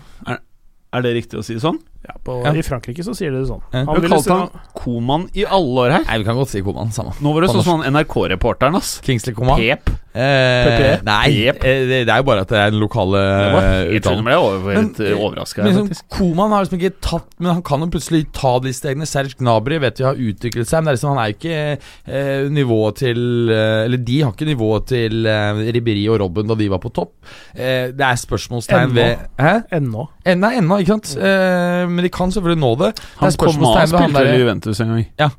Er det riktig å si sånn? Ja, på, Ja. I Frankrike så sier de det sånn. Ja. Vi har kalt han Koman i alle år her. Nei, vi kan godt si Koman. Samme. Nå var det sånn som han NRK-reporteren, ass. Kingsley Koman. Pep. Eh, nei, Pep. eh, det, det er jo bare at det er den lokale eh, uttalen. Jeg ble Men, helt overraska. Men liksom, Koman har liksom ikke tatt Men han kan jo plutselig ta de stegene. Serge Gnabry vet vi har utviklet seg, men det er liksom, han er jo ikke eh, nivået til eh, Eller de har ikke nivået til eh, Ribéry og Robben da de var på topp. Eh, det er spørsmålstegn ved Hæ? Ennå. Eh, Nei, ennå, ikke sant? Eh, men de kan selvfølgelig nå det. Han det kom av spilte i Juventus en gang. Ja.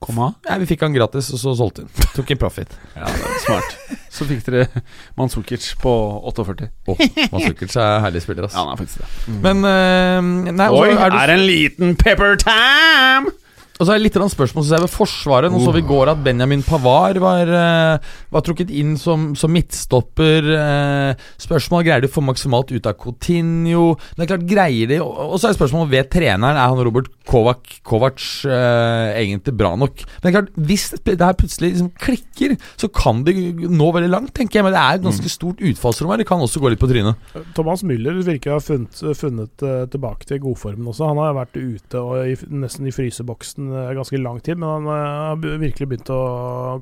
Kom av? Nei, Vi fikk han gratis, og så solgte han. Tok en profit. Ja, det er smart. Så fikk dere Manzukic på 48. Oh, Manzukic er herlig spiller, ass. Ja, han er faktisk det. Men uh, Nei, Oi, er du er en liten pepper time! Og så er det litt spørsmål synes jeg, ved Forsvaret. Nå så vi i går at Benjamin Pavard var, eh, var trukket inn som, som midtstopper. eh, spørsmål greier de å få maksimalt ut av Coutinho? Det er klart, greier de Og så er det spørsmål ved treneren Er han Robert Kovac, Kovac eh, egentlig bra nok. Men det er klart, hvis det her plutselig liksom klikker, så kan de nå veldig langt, tenker jeg. Men det er et ganske stort utfallsrom her. Det kan også gå litt på trynet. Thomas Müller virker å ha funnet, funnet eh, tilbake til godformen også. Han har vært ute og i, nesten i fryseboksen eh, ganske lang tid, men han eh, har virkelig begynt å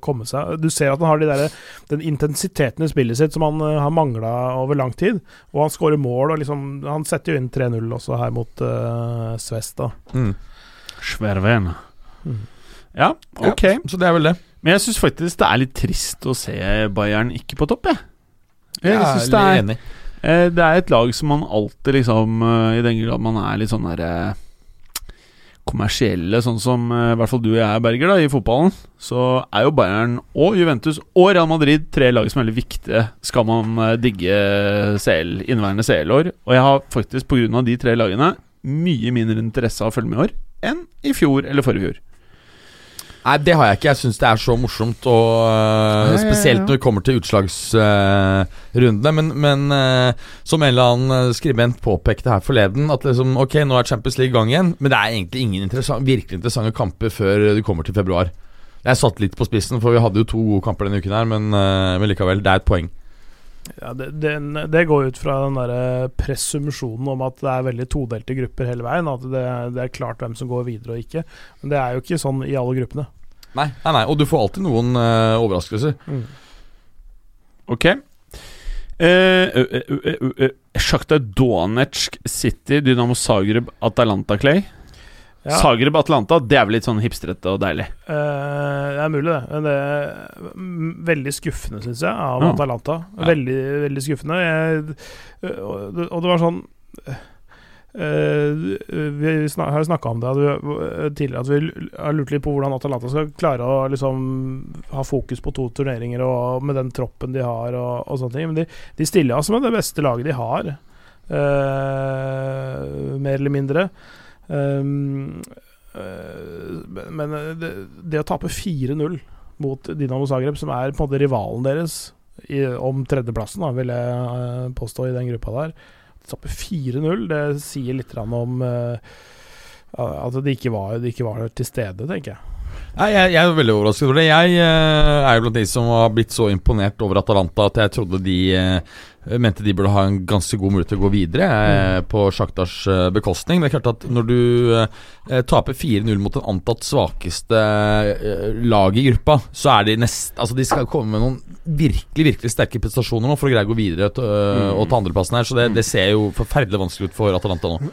komme seg. Du ser at han har de der, den intensiteten i spillet sitt som han eh, har mangla over lang tid. Og han skårer mål, og liksom, han setter jo inn 3-0 også her mot uh, Svest. da. Mm. Sverven. Mm. Ja, ok. Ja, så det er vel det. Men jeg syns faktisk det er litt trist å se Bayern ikke på topp, jeg. Jeg Jeg synes det er enig. Eh, Det er et lag som man alltid liksom I den grad man er litt sånn der eh, kommersielle, sånn som eh, i hvert fall du og jeg er, Berger, da, i fotballen, så er jo Bayern og Juventus og Real Madrid tre lag som er veldig viktige skal man eh, digge CL, inneværende CL-år. Og jeg har faktisk pga. de tre lagene mye mindre interesse av å følge med i år enn i fjor eller forrige fjor. Nei, det har jeg ikke. Jeg syns det er så morsomt, og Ja, ja, spesielt ja. når det kommer til utslagsrundene. men men uh, som en eller annen øh, skribent påpekte her forleden, at liksom Ok, nå er Champions League i gang igjen, men det er egentlig ingen interessant, virkelig interessante kamper før du kommer til februar. Jeg satt litt på spissen, for vi hadde jo to gode kamper denne uken her, men, men likevel, det er et poeng. Ja, det, det, det går ut fra den der presumpsjonen om at det er veldig todelte grupper hele veien. At det, det er klart hvem som går videre og ikke. Men det er jo ikke sånn i alle gruppene. Nei, nei, nei, og du får alltid noen uh, overraskelser. Ok. Eh, uh, ø, Shakhtar Donetsk City, Dynamo Zagreb, Atalanta Clay. Ja. Zagreb Atalanta, det er vel litt sånn hipstrete og deilig. Uh, det er mulig, det. Men det er veldig skuffende, syns jeg, av Ja. Atalanta. Ja. Veldig, veldig skuffende. Jeg, og, det, og det var sånn Uh, Vi snak, har snakka om det at vi, tidligere, at vi har lurt litt på hvordan Atalanta skal klare å liksom ha fokus på to turneringer og med den troppen de har og, og sånne ting. Men de, de stiller altså med det beste laget de har, uh, mer eller mindre. Um, eh, men det, det å tape 4-0 mot Dinamo Zagreb, som er på en måte rivalen deres i, om tredjeplassen, da, vil jeg eh, påstå, i den gruppa der Tape 4-0, det sier litt om uh, at de ikke, var, de ikke var til stede, tenker jeg. Nei, jeg, jeg er veldig overrasket over det. Jeg eh, er jo blant de som har blitt så imponert over Atalanta at jeg trodde de eh, mente de burde ha en ganske god mulighet til å gå videre eh, på Sjaktars bekostning. Men det er klart at når du eh, taper 4-0 mot den antatt svakeste eh, laget i gruppa, så er de nest... Altså, de skal komme med noen virkelig virkelig sterke prestasjoner nå for å greie å gå videre til, og ta andreplassen her. Så det, det ser jo forferdelig vanskelig ut for Atalanta nå.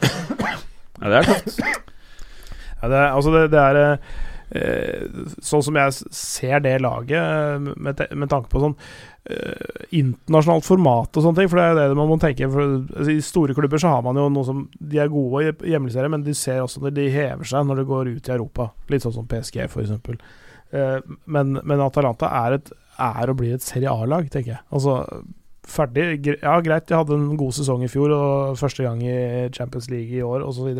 Ja, det er tøft. Ja, det, er- altså det, det er Sånn som jeg ser det laget, med, med tanke på sånn eh, internasjonalt format og sånne ting, for det er det man må tenke. For, altså, I store klubber så har man jo noe som De er gode i hjemmeserie, men de ser også når de hever seg når det går ut i Europa. Litt sånn som PSG, f.eks. Eh, men, men Atalanta er, et, er og blir et Serie A-lag, tenker jeg. Altså ferdig. Ja, greit, de hadde en god sesong i fjor og første gang i Champions League i år osv.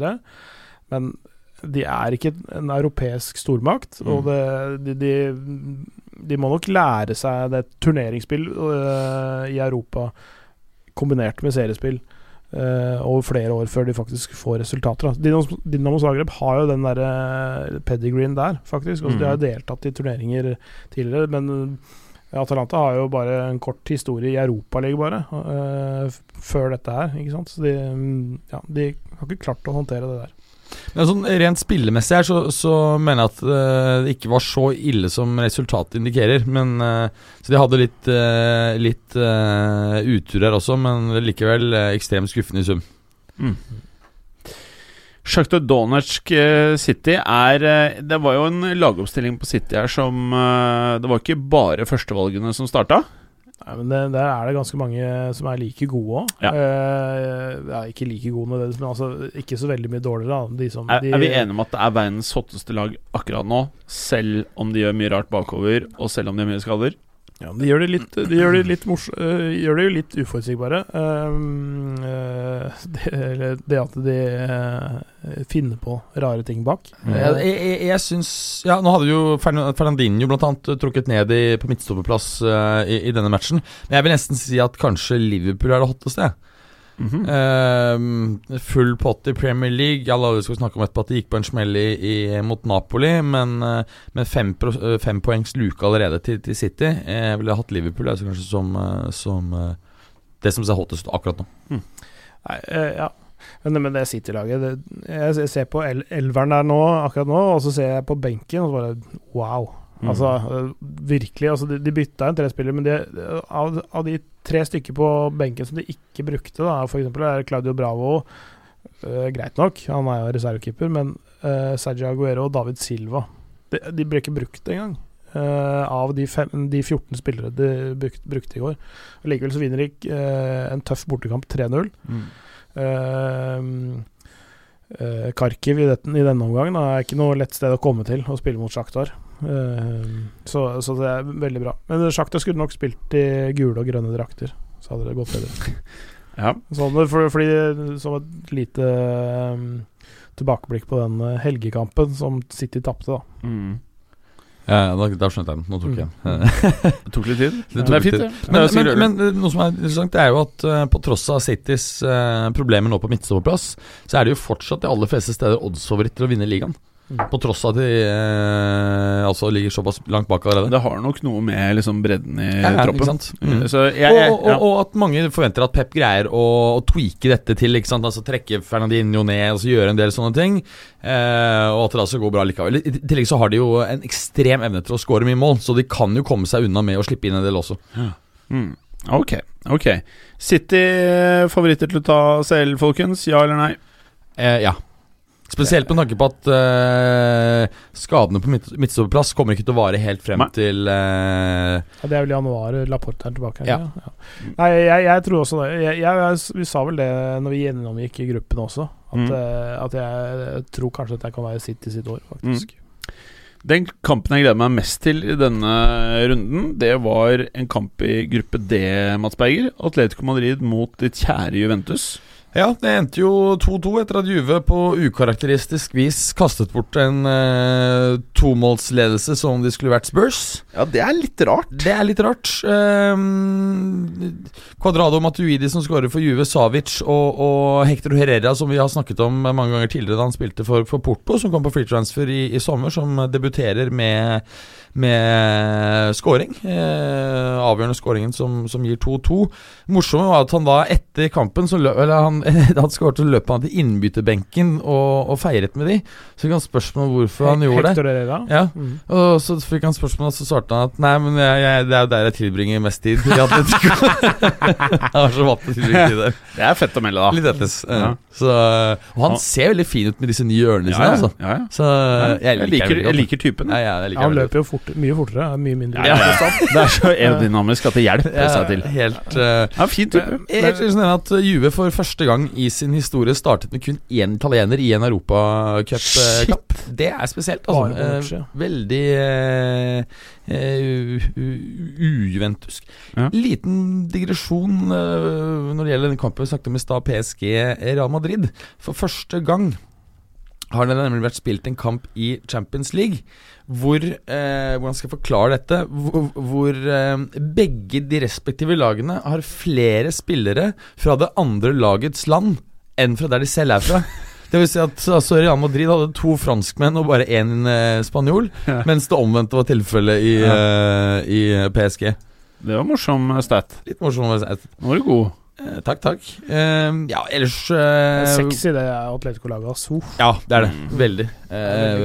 Men de er ikke en europeisk stormakt, mm. og det, de, de, de, må nok lære seg det turneringsspill uh, i Europa kombinert med seriespill uh, over flere år før de faktisk får resultater. Dinamo, Dinamo Zagreb har jo den der uh, pedigreen der, faktisk. Altså, mm. De har jo deltatt i turneringer tidligere, men Atalanta har jo bare en kort historie i Europaligaen, bare, uh, før dette her. Ikke sant? Så de, mm, ja, de har ikke klart å håndtere det der. Men sånn Rent spillemessig her så, så, mener jeg at uh, det ikke var så ille som resultatet indikerer. Men, uh, så de hadde litt, litt utur her også, men likevel ekstremt skuffende i sum. Mm. Sjakta Donetsk City er Det var jo en lagoppstilling på City her som Det var ikke bare førstevalgene som starta. Nei, men det, Der er det ganske mange som er like gode òg. Ja. Uh, ja, ikke like gode nødvendigvis, men altså ikke så veldig mye dårligere. De som, er, er, vi enige om at det er verdens hotteste lag akkurat nå, selv om de gjør mye rart bakover, og selv om de har mye skader? Ja, de gjør det litt, de gjør det litt mors uh, gjør det jo litt uforutsigbare. Um, uh, det, det, at de uh, finner på rare ting bak. Mm. Jeg, jeg, jeg syns Ja, nå hadde jo Fernandinho annet trukket ned i, på midtstopperplass i, i, denne matchen. Men jeg vil nesten si at kanskje Liverpool er det hotteste. Mm -hmm. uh, full pott i Premier League. Alle skal snakke om etterpå at det gikk på en smell i, i, mot Napoli, men, uh, men fem, pro, uh, fem, poengs luke allerede til, til City. Jeg ville hatt Liverpool altså kanskje som, som det som er hottest akkurat nå. Mm. Nei, ja men, men det City-laget Jeg ser på el elveren der nå, akkurat nå, og så ser jeg på benken, og så bare wow. Mm. Altså, virkelig. Altså, de, de bytta en trespiller, men de, av, av, de tre stykker på benken som de ikke brukte, da, eksempel er Claudio Bravo uh, greit nok, han er jo reservekeeper, men uh, Sergio Aguero og David Silva De, de ble ikke brukt engang. Uh, av de, fem, de, 14 spillere de brukte, brukte i går. Og Likevel så vinner de uh, en tøff bortekamp 3-0. Mm. Uh, Kharkiv i, i, denne omgangen er ikke noe lett sted å komme til å spille mot Sjaktar. Ehm, så, så, det er veldig bra. Men Sjakta skulle nok spilt i gule og grønne drakter, så hadde det gått bedre. ja. sånn, for, fordi, som et lite um, tilbakeblikk på den eh, helgekampen som City tapte, da. Mm. Ja, da, da, skjønte jeg den. Nå tok jeg den. Mm. det tok litt tid. Det, det er fint, det. Men, men, men, men, noe som er interessant, det er jo at uh, på tross av Citys uh, problemer nå på midtstopperplass, så er det jo fortsatt de aller fleste steder oddsfavoritter å vinne ligaen. Mm. På tross av at de eh, altså ligger såpass langt bak allerede. Det har nok noe med liksom bredden i ja, troppen. Mm. Jeg, jeg, og, og, og, at mange forventer at Pep greier å, å tweake dette til. Altså Trekke Fernandinho ned og gjøre en del sånne ting. Eh, og at det da skal gå bra likevel. I tillegg så har de jo en ekstrem evne til å skåre mye mål, så de kan jo komme seg unna med å slippe inn en del også. Ja. Mm. Ok, ok. City favoritter til å ta CL, folkens? Ja eller nei? Eh, ja. Spesielt med tanke på at uh, skadene på midt midtstopperplass kommer ikke til å vare helt frem Nei. til uh, ja, Det er vel januar Laporte er tilbake? Ja. ja. Nei, jeg, jeg, tror også det. Jeg, jeg, vi sa vel det når vi gjennomgikk i gruppen også, at, mm. uh, at jeg tror kanskje at jeg kan være sitt i sitt år, faktisk. Mm. Den kampen jeg gleder meg mest til i denne runden, det var en kamp i gruppe D, Mats Berger. Atletico Madrid mot ditt kjære Juventus. Ja, det endte jo 2-2 etter at Juve på ukarakteristisk vis kastet bort en eh, tomålsledelse som om de skulle vært Spurs. Ja, det er litt rart. Det er litt rart. Kvadrado eh, Matuidi som skårer for Juve, Savic og, og, Hector Herrera, som vi har snakket om mange ganger tidligere da han spilte for, for Porto, som kom på free transfer i, i sommer, som debuterer med med scoring. Eh, avgjørende scoringen som, som gir 2-2. Morsomme var at han da etter kampen så løp, Eller han, da han skåret, så løp han til innbytterbenken og, og feiret med de. Så fikk han spørsmål om hvorfor han gjorde det. det da? Ja, Mm. og så fikk han spørsmål, og så svarte han at Nei, men jeg, jeg, det er jo der jeg tilbringer mest tid. I Atletico. han var så vant til å tilbringe tid der. Det er fett å melde, da. Litt ettes. eh. Ja. Så, og han ser veldig fin ut med disse nye ørene sine, ja, altså. ja, ja. Så jeg, Jeg liker, jeg liker typen. Ja, ja, jeg liker han løper jo fort, mye fortere. er Mye mindre. Ja, ja, ja. Det er så aerodynamisk at det hjelper seg til. Helt uh, Ja, Jeg. Jeg er sånn at Juve for første gang i sin historie startet med kun én italiener i en europacup-kamp. Det er spesielt, altså. Eh, veldig eh, eh, ujuventusk. Ja. Liten digresjon eh, når det gjelder den kampen vi snakket om i stad, PSG Real Madrid. For første gang har det nemlig vært spilt en kamp i Champions League hvor eh, Hvordan skal jeg forklare dette? Hvor, hvor eh, begge de respektive lagene har flere spillere fra det andre lagets land enn fra der de selv er fra. Det vil si at altså, Real Madrid hadde to franskmenn og bare én eh, spanjol, Ja. mens det omvendte var tilfellet i, eh, i PSG. Det var morsom stat. Litt morsom stat. Nå var du god. Takk, takk. Eh, ja, ellers eh, Sexy, det Atletico-laget. Uff. Ja, det er det. Mm. Veldig. Eh,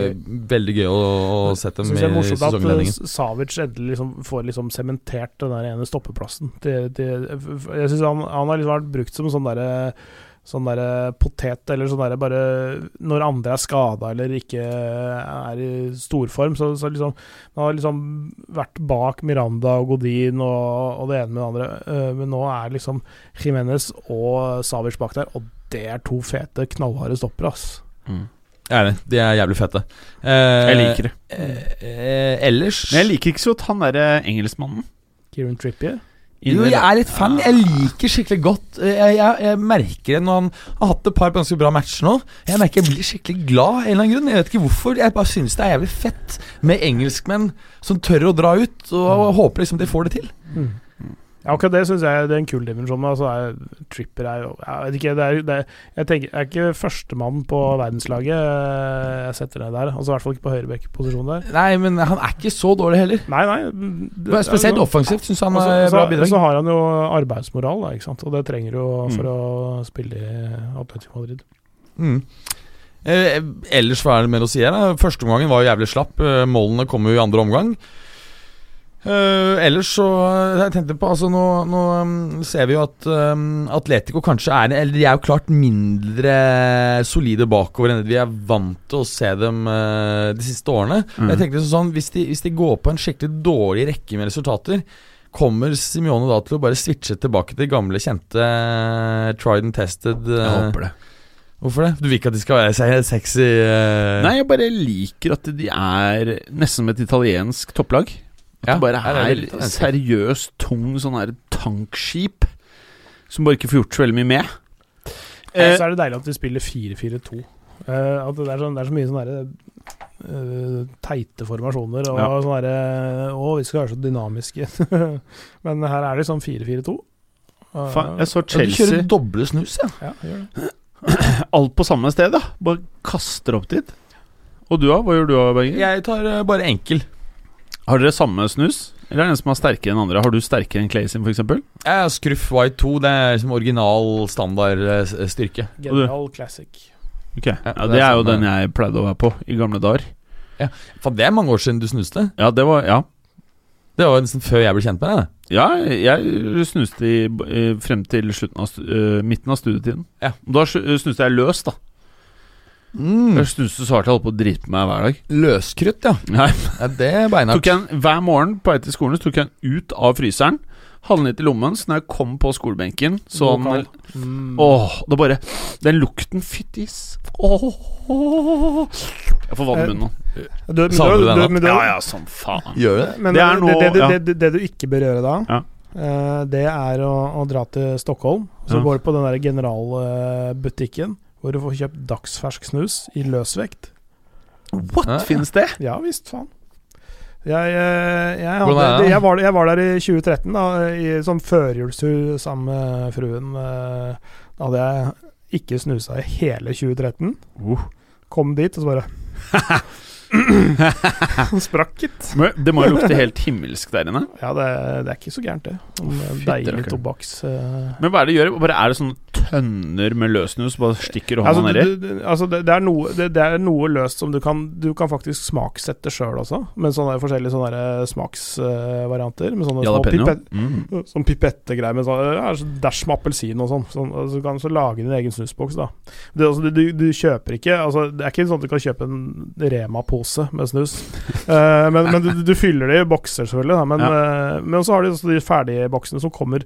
veldig gøy å, å sette dem i det morsomt at uh, Savic endelig liksom får liksom sementert den der ene stoppeplassen. Til, til, jeg synes han, han har liksom vært brukt som sånn derre Sånn der potet, eller sånn der bare Når andre er skada eller ikke er i storform, så, så liksom Han har liksom vært bak Miranda og Godin og, og det ene med det andre. Eh, men nå er liksom Jimenez og Savic bak der, og det er to fete, knallharde stoppere, ass. Mm. Jeg er enig. De er jævlig fete. Eh, Jeg liker det. Eh, eh, ellers Men jeg liker ikke så godt han derre engelskmannen. Kieran Trippier. Jo, jeg er litt fan. Jeg liker skikkelig godt eh, Jeg, jeg, jeg merker det når han har hatt et par ganske bra matcher nå. Jeg merker jeg blir skikkelig glad av en eller annen grunn. Jeg vet ikke hvorfor. Jeg bare synes det er jævlig fett med engelskmenn som tør å dra ut, og håper liksom de får det til. Mm. Ja, akkurat det syns jeg det er en kul dimensjon. Altså, er, Tripper er Jeg vet ikke, det er, det er, jeg tenker, jeg er ikke førstemann på verdenslaget eh, jeg setter ned der. Altså I hvert fall ikke på høyrebekkposisjon der. Nei, men han er ikke så dårlig heller. Nei, nei. det, Spesielt offensivt syns han Og så- er bra bidrag. så har han jo arbeidsmoral, da, ikke sant? og det trenger du for Mm. å spille i Atletico Madrid. Mm. Eh, ellers hva er det mer å si her? Første omgangen var jo jævlig slapp. Eh, målene kom jo i andre omgang. Eh, ellers så eh, Jeg tenkte på Altså Nå, nå um, ser vi jo at um, Atletico kanskje er Eller de er jo klart mindre solide bakover enn det vi er vant til å se dem uh, de siste årene. Mm. Jeg tenkte sånn hvis de, hvis de går på en skikkelig dårlig rekke med resultater, kommer Simione da til å bare switche tilbake til gamle, kjente uh, tried and tested Jeg håper det. Hvorfor det? Du vil ikke at de skal være se- sexy Nei, jeg bare liker at de er nesten som et italiensk topplag. At Ja, det bare er er seriøst tung sånn her tankskip som bare ikke får gjort så veldig mye med. Eh, Eh, så er det deilig at vi spiller 4-4-2. Uh, at det, er sånn, det er så mye sånne derre, uh, teite formasjoner og Ja. sånn derre Å, vi skal være så dynamiske. Men her er det sånn 4-4-2. Uh, jeg så ja, Du kjører doble snus, ja. ja, alt på samme sted, da. Bare kaster opp dit. Og du, da? Hva gjør du, Berger? Jeg tar eh, bare enkel. Har dere samme snus? Eller er det en som er sterkere enn andre? Har du sterkere enn Clay sin, f.eks.? Jeg har Scruff White 2. Det er liksom original standard eh, styrke. General Classic. Ok, ja, det Det er er jo den jeg pleide å være på i gamle dager. Ja, for det er mange år siden du snuste. Ja, det var Ja. Det var nesten før jeg ble kjent med deg. det. Ja, jeg snuste i, frem til av øh, midten av studietiden. Ja. Da snuste jeg løs, da. Mm. Jeg snuste så hardt jeg holdt på å drite på meg hver dag. Løskrutt, ja. Nei, ja det er beinhardt. Hver morgen på vei til skolen Så tok jeg den ut av fryseren, hadde den litt i lommen, så når jeg kom på skolebenken så God den. Mm. Åh, det bare Den lukten Fyttis Åh Jeg får vann i munnen nå. Du, Savner du den Du, men Ja ja, som faen. Gjør det? Men Det er noe- det, det, det, det du ikke bør gjøre da, Ja. Uh, det er å, å dra til Stockholm. Så Ja. går du på den der generalbutikken hvor du får kjøpt dagsfersk snus i løsvekt. What? Ja. Finnes det? Ja visst, faen. Jeg, eh, jeg, hadde, det? jeg, var, jeg var der i 2013, da, i som førjulstur sammen med fruen. eh, Da hadde jeg ikke snusa i hele 2013. Uh. Kom dit, og så bare Han sprakk, gitt. Det må jo lukte helt himmelsk der inne. Ja, det, det er ikke så gærent, det. Sånn eh, deilig tobakks... Uh... Men hva er det de gjør? Bare Er det sånne tønner med løssnus? Bare stikker du hånda Altså, nedi? altså det, det, er noe, det, det er noe løst som du kan Du kan faktisk smaksette sjøl også, med sånne forskjellige sånne smaksvarianter. med sånne Jalapeno? Mm. sånn pipettegreier med sånn, ja, så dash med appelsin og sånn. sånn altså, så kan du så lage din egen snusboks, da. Altså, du, du, du kjøper ikke altså, Det er ikke sånn at du kan kjøpe en Rema-pose med snus. Uh, men men du, du fyller det i bokser, selvfølgelig. Da. Men, eh, men så har de også de ferdige boksene som kommer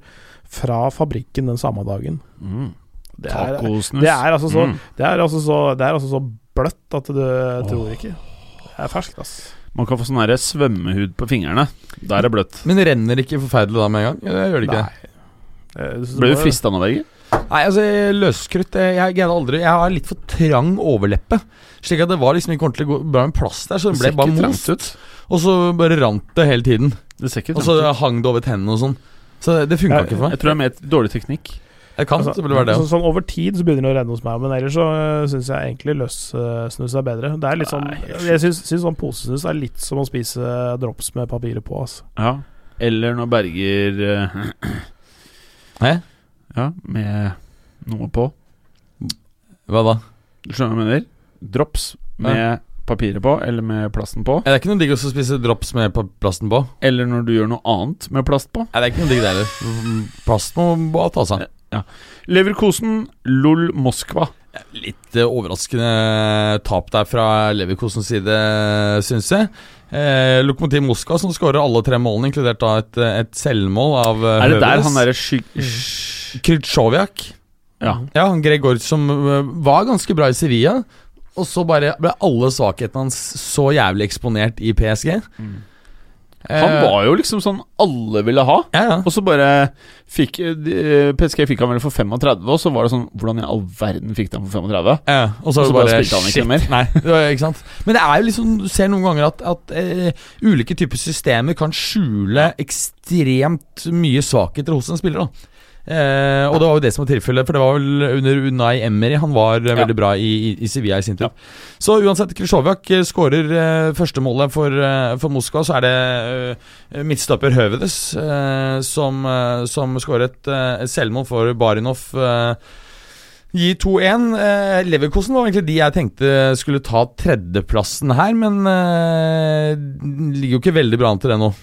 fra fabrikken den samme dagen. Mm. Det er, Tacosnus. det er altså så Mm. det er altså så, det er altså så bløtt at du tror ikke. Det er ferskt, ass. Man kan få sånn svømmehud på fingrene. Da er det bløtt. Men renner ikke forferdelig da med en gang? Eller gjør det ikke det? Eh, Ble du frista nå, Berger? Nei, altså løskrutt eh, Jeg greide aldri Jeg har litt for trang overleppe. Slik at det var liksom ikke ordentlig god- bra med plass der, så det Det ble bare most. ut. Og så bare rant det hele tiden. Det ser ikke Og så hang det over tennene og sånn. Så det funka ikke for meg. Jeg tror det er mer et dårlig teknikk. Jeg kan Altså, det være det. så, sånn over tid så begynner det å renne hos meg, men ellers så uh, syns jeg egentlig løssnus er bedre. Det er litt sånn Nei, Jeg syns, syns sånn posesnus er litt som å spise drops med papiret på, altså. Ja. Eller når Berger uh? Ja, med noe på. Hva da? Du skjønner hva jeg mener? Drops med papiret på, eller med plasten på. Er det ikke noe digg å spise drops med plasten på? Eller når du gjør noe annet med plast på. Nei, det er ikke noe digg det heller. Mm, Plast må bare ta seg Ja. Leverkosen, LOL Moskva. Litt eh, overraskende tap der fra Leverkosens side, syns jeg. Eh, Lokomotiv Moskva som skårer alle tre målene, inkludert da et, et selvmål av eh, Er det der Høvedes. han derre sky... Krytsjovjak. Ja. Ja, han Gregor som øh, var ganske bra i Sevilla. Og så bare ble alle svakhetene hans så jævlig eksponert i PSG. Mm. Han var jo liksom sånn alle ville ha. Ja, ja. Og så bare fikk eh, PSG fikk han vel for 35, og så var det sånn Hvordan i all verden fikk de han for 35? ja. Og så, Og så bare, bare spilte han ikke shit. mer. Nei, det var, ikke sant Men det er jo liksom Du ser noen ganger at, at uh, ulike typer systemer kan skjule ekstremt mye svakheter hos en spiller. da Eh, og det var jo det som var tilfellet, for det var vel under Unai Emery han var ja. veldig bra i, i, i Sevilla i sin tid. Så uansett, Krisjovjak eh, skårer eh, første målet for, eh, for Moskva. Så er det eh, midtstopper Høvedes eh, som, eh, som skårer et, eh, selvmål for Barinov. Eh, Gi 2-1. Eh, Leverkosen var egentlig de jeg tenkte skulle ta tredjeplassen her, men eh, ligger jo ikke veldig bra an til det nå.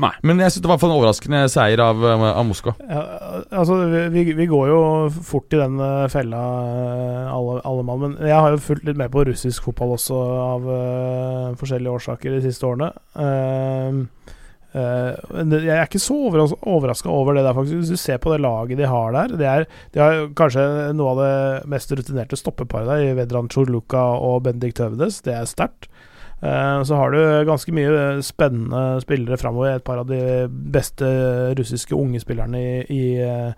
Nei. Men jeg synes det var en overraskende seier av, eh, av Moskva. Ja, altså, vi, vi går jo fort i den eh, fella, eh, alle, alle mann. Men jeg har jo fulgt litt med på russisk fotball også, av uh, forskjellige årsaker de siste årene. Uh, uh, jeg er ikke så overras overraska over det der, faktisk. Hvis du ser på det laget de har der De, er, De har kanskje noe av det mest rutinerte stoppeparet der, i Vedran Chorluka og Bendik Tøvedes. Det er sterkt. Eh, Så har du ganske mye spennende spillere framover. Et par av de beste russiske unge spillerne i, i, eh,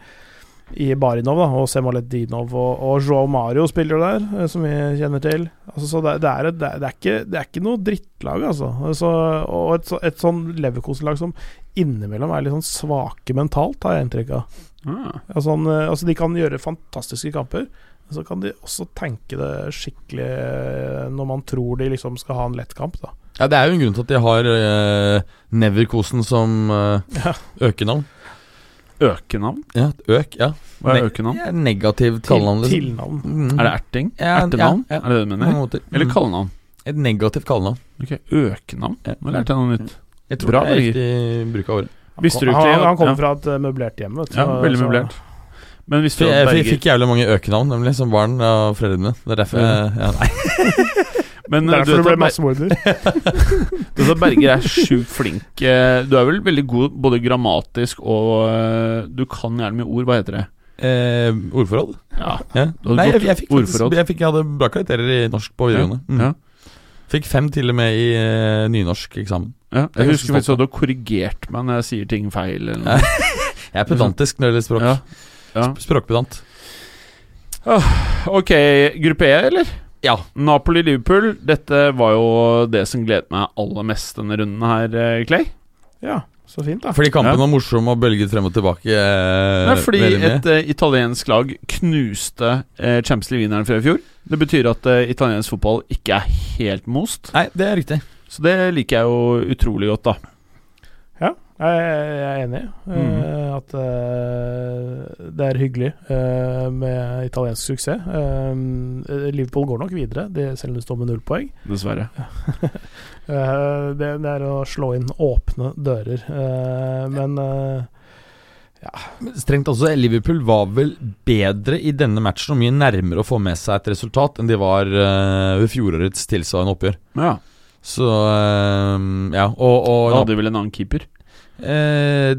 i Barinov, da, og Semaledinov og, og Joao Mario spiller der, eh, som vi kjenner til. Altså, så det, det, er det, er, det, er ikke, det er ikke noe drittlag, altså. Så, og et, et sånn Leverkosen-lag som innimellom er litt sånn svake mentalt, har jeg inntrykk av. Ah. Altså, han, altså, de kan gjøre fantastiske kamper. Så kan de også tenke det skikkelig eh, når man tror de liksom skal ha en lett kamp, da. Ja, Det er jo en grunn til at de har uh, Neverkosen som uh, Ja. økenavn. Økenavn? Ja, øk, ja. Hva er Ne- økenavn? Ja, negativ kallenavn. liksom. tilnavn. Mm. Er det erting? Ja, Ertenavn? ja, ja. Er det det du mener? Eller Mm. kallenavn? Et negativt kallenavn. Ok, Økenavn? Nå lærte jeg noe nytt. Jeg tror Bra, det er riktig bruk av ordet. Han, ikke han, han kommer ja. fra et møblert hjem, vet du. Ja, veldig veldig så- møblert. Men hvis For du jeg, for jeg fikk jævlig mange økenavn nemlig som barn av foreldrene. Det er derfor jeg ja, nei. Men du derfor du ble massemorder. du vet at Berger er sjukt flink. eh, Du er vel veldig god både grammatisk og eh, Du kan gjerne mye ord. Hva heter det? Eh, ordforråd? Ja, Ja. Nei, jeg, jeg, fikk faktisk, ordforråd. jeg, fikk, jeg hadde bra karakterer i norsk på videregående. Mm. ja. Fikk fem til og med i uh, nynorsk eksamen. ja. Jeg Jeg husker faktisk at du har korrigert meg når jeg sier ting feil. Eller noe. Jeg er pedantisk når det gjelder språk. Ja. Ja. Språkpedant. Ok, gruppe E, eller? Ja. Napoli-Liverpool. Dette var jo det som gledet meg aller mest denne runden her, eh, Clay. Ja. Så fint, da. Fordi kampen Ja. var morsom og bølget frem og tilbake. eh, Nei, fordi et eh, italiensk lag knuste eh, Champions League-vinneren fra i fjor. Det betyr at eh, italiensk fotball ikke er helt most. Nei, det er riktig. Så det liker jeg jo utrolig godt, da. Jeg, jeg er enig. i eh, at uh, det er hyggelig uh, med italiensk suksess. Liverpool går nok videre, de, selv om det står med null poeng. Dessverre. Eh, det, det er å slå inn åpne dører. eh, men ja. Strengt altså, Liverpool var vel bedre i denne matchen og mye nærmere å få med seg et resultat enn de var ved fjorårets tilsvarende oppgjør. Ja. Så ja, og, og Da hadde de vel en annen keeper. Eh,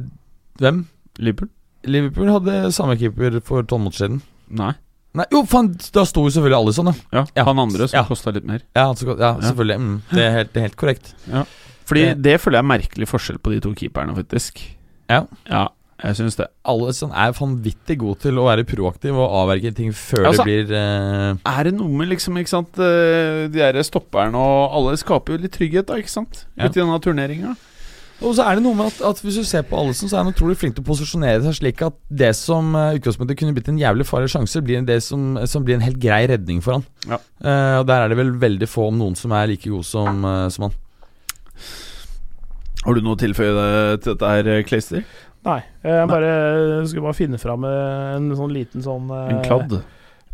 Hvem? Liverpool? Liverpool hadde samme keeper for tolv måneder siden. Nei. Nei, jo, faen, da sto jo selvfølgelig alle sånn, ja. Ja, Ja. Han andre som Ja. kosta litt mer. Ja, altså, ja selvfølgelig. Mm, det, er helt, det er helt korrekt. Fordi Det- det føler jeg er merkelig forskjell på de to keeperne, faktisk. Ja. Ja, jeg syns det. Alison er vanvittig god til å være proaktiv og avverge ting før Altså- det blir uh... Er det noe med liksom, ikke sant eh, De der stopperne og alle skaper jo litt trygghet, da, ikke sant? Ja. Ute i denne turneringa. Og så er det noe med at, at hvis du ser på Allison, så er han utrolig flink til å posisjonere seg slik at det som uh, utgangspunktet kunne blitt en jævlig farlig sjanse, blir det som, som blir en helt grei redning for han. Ja. Uh, og der er det vel veldig få, om noen, som er like gode som, uh, som han. Har du noe å tilføye til dette her, Clayster? nei. Jeg bare, skulle bare finne fram en sånn liten sånn uh, En kladd?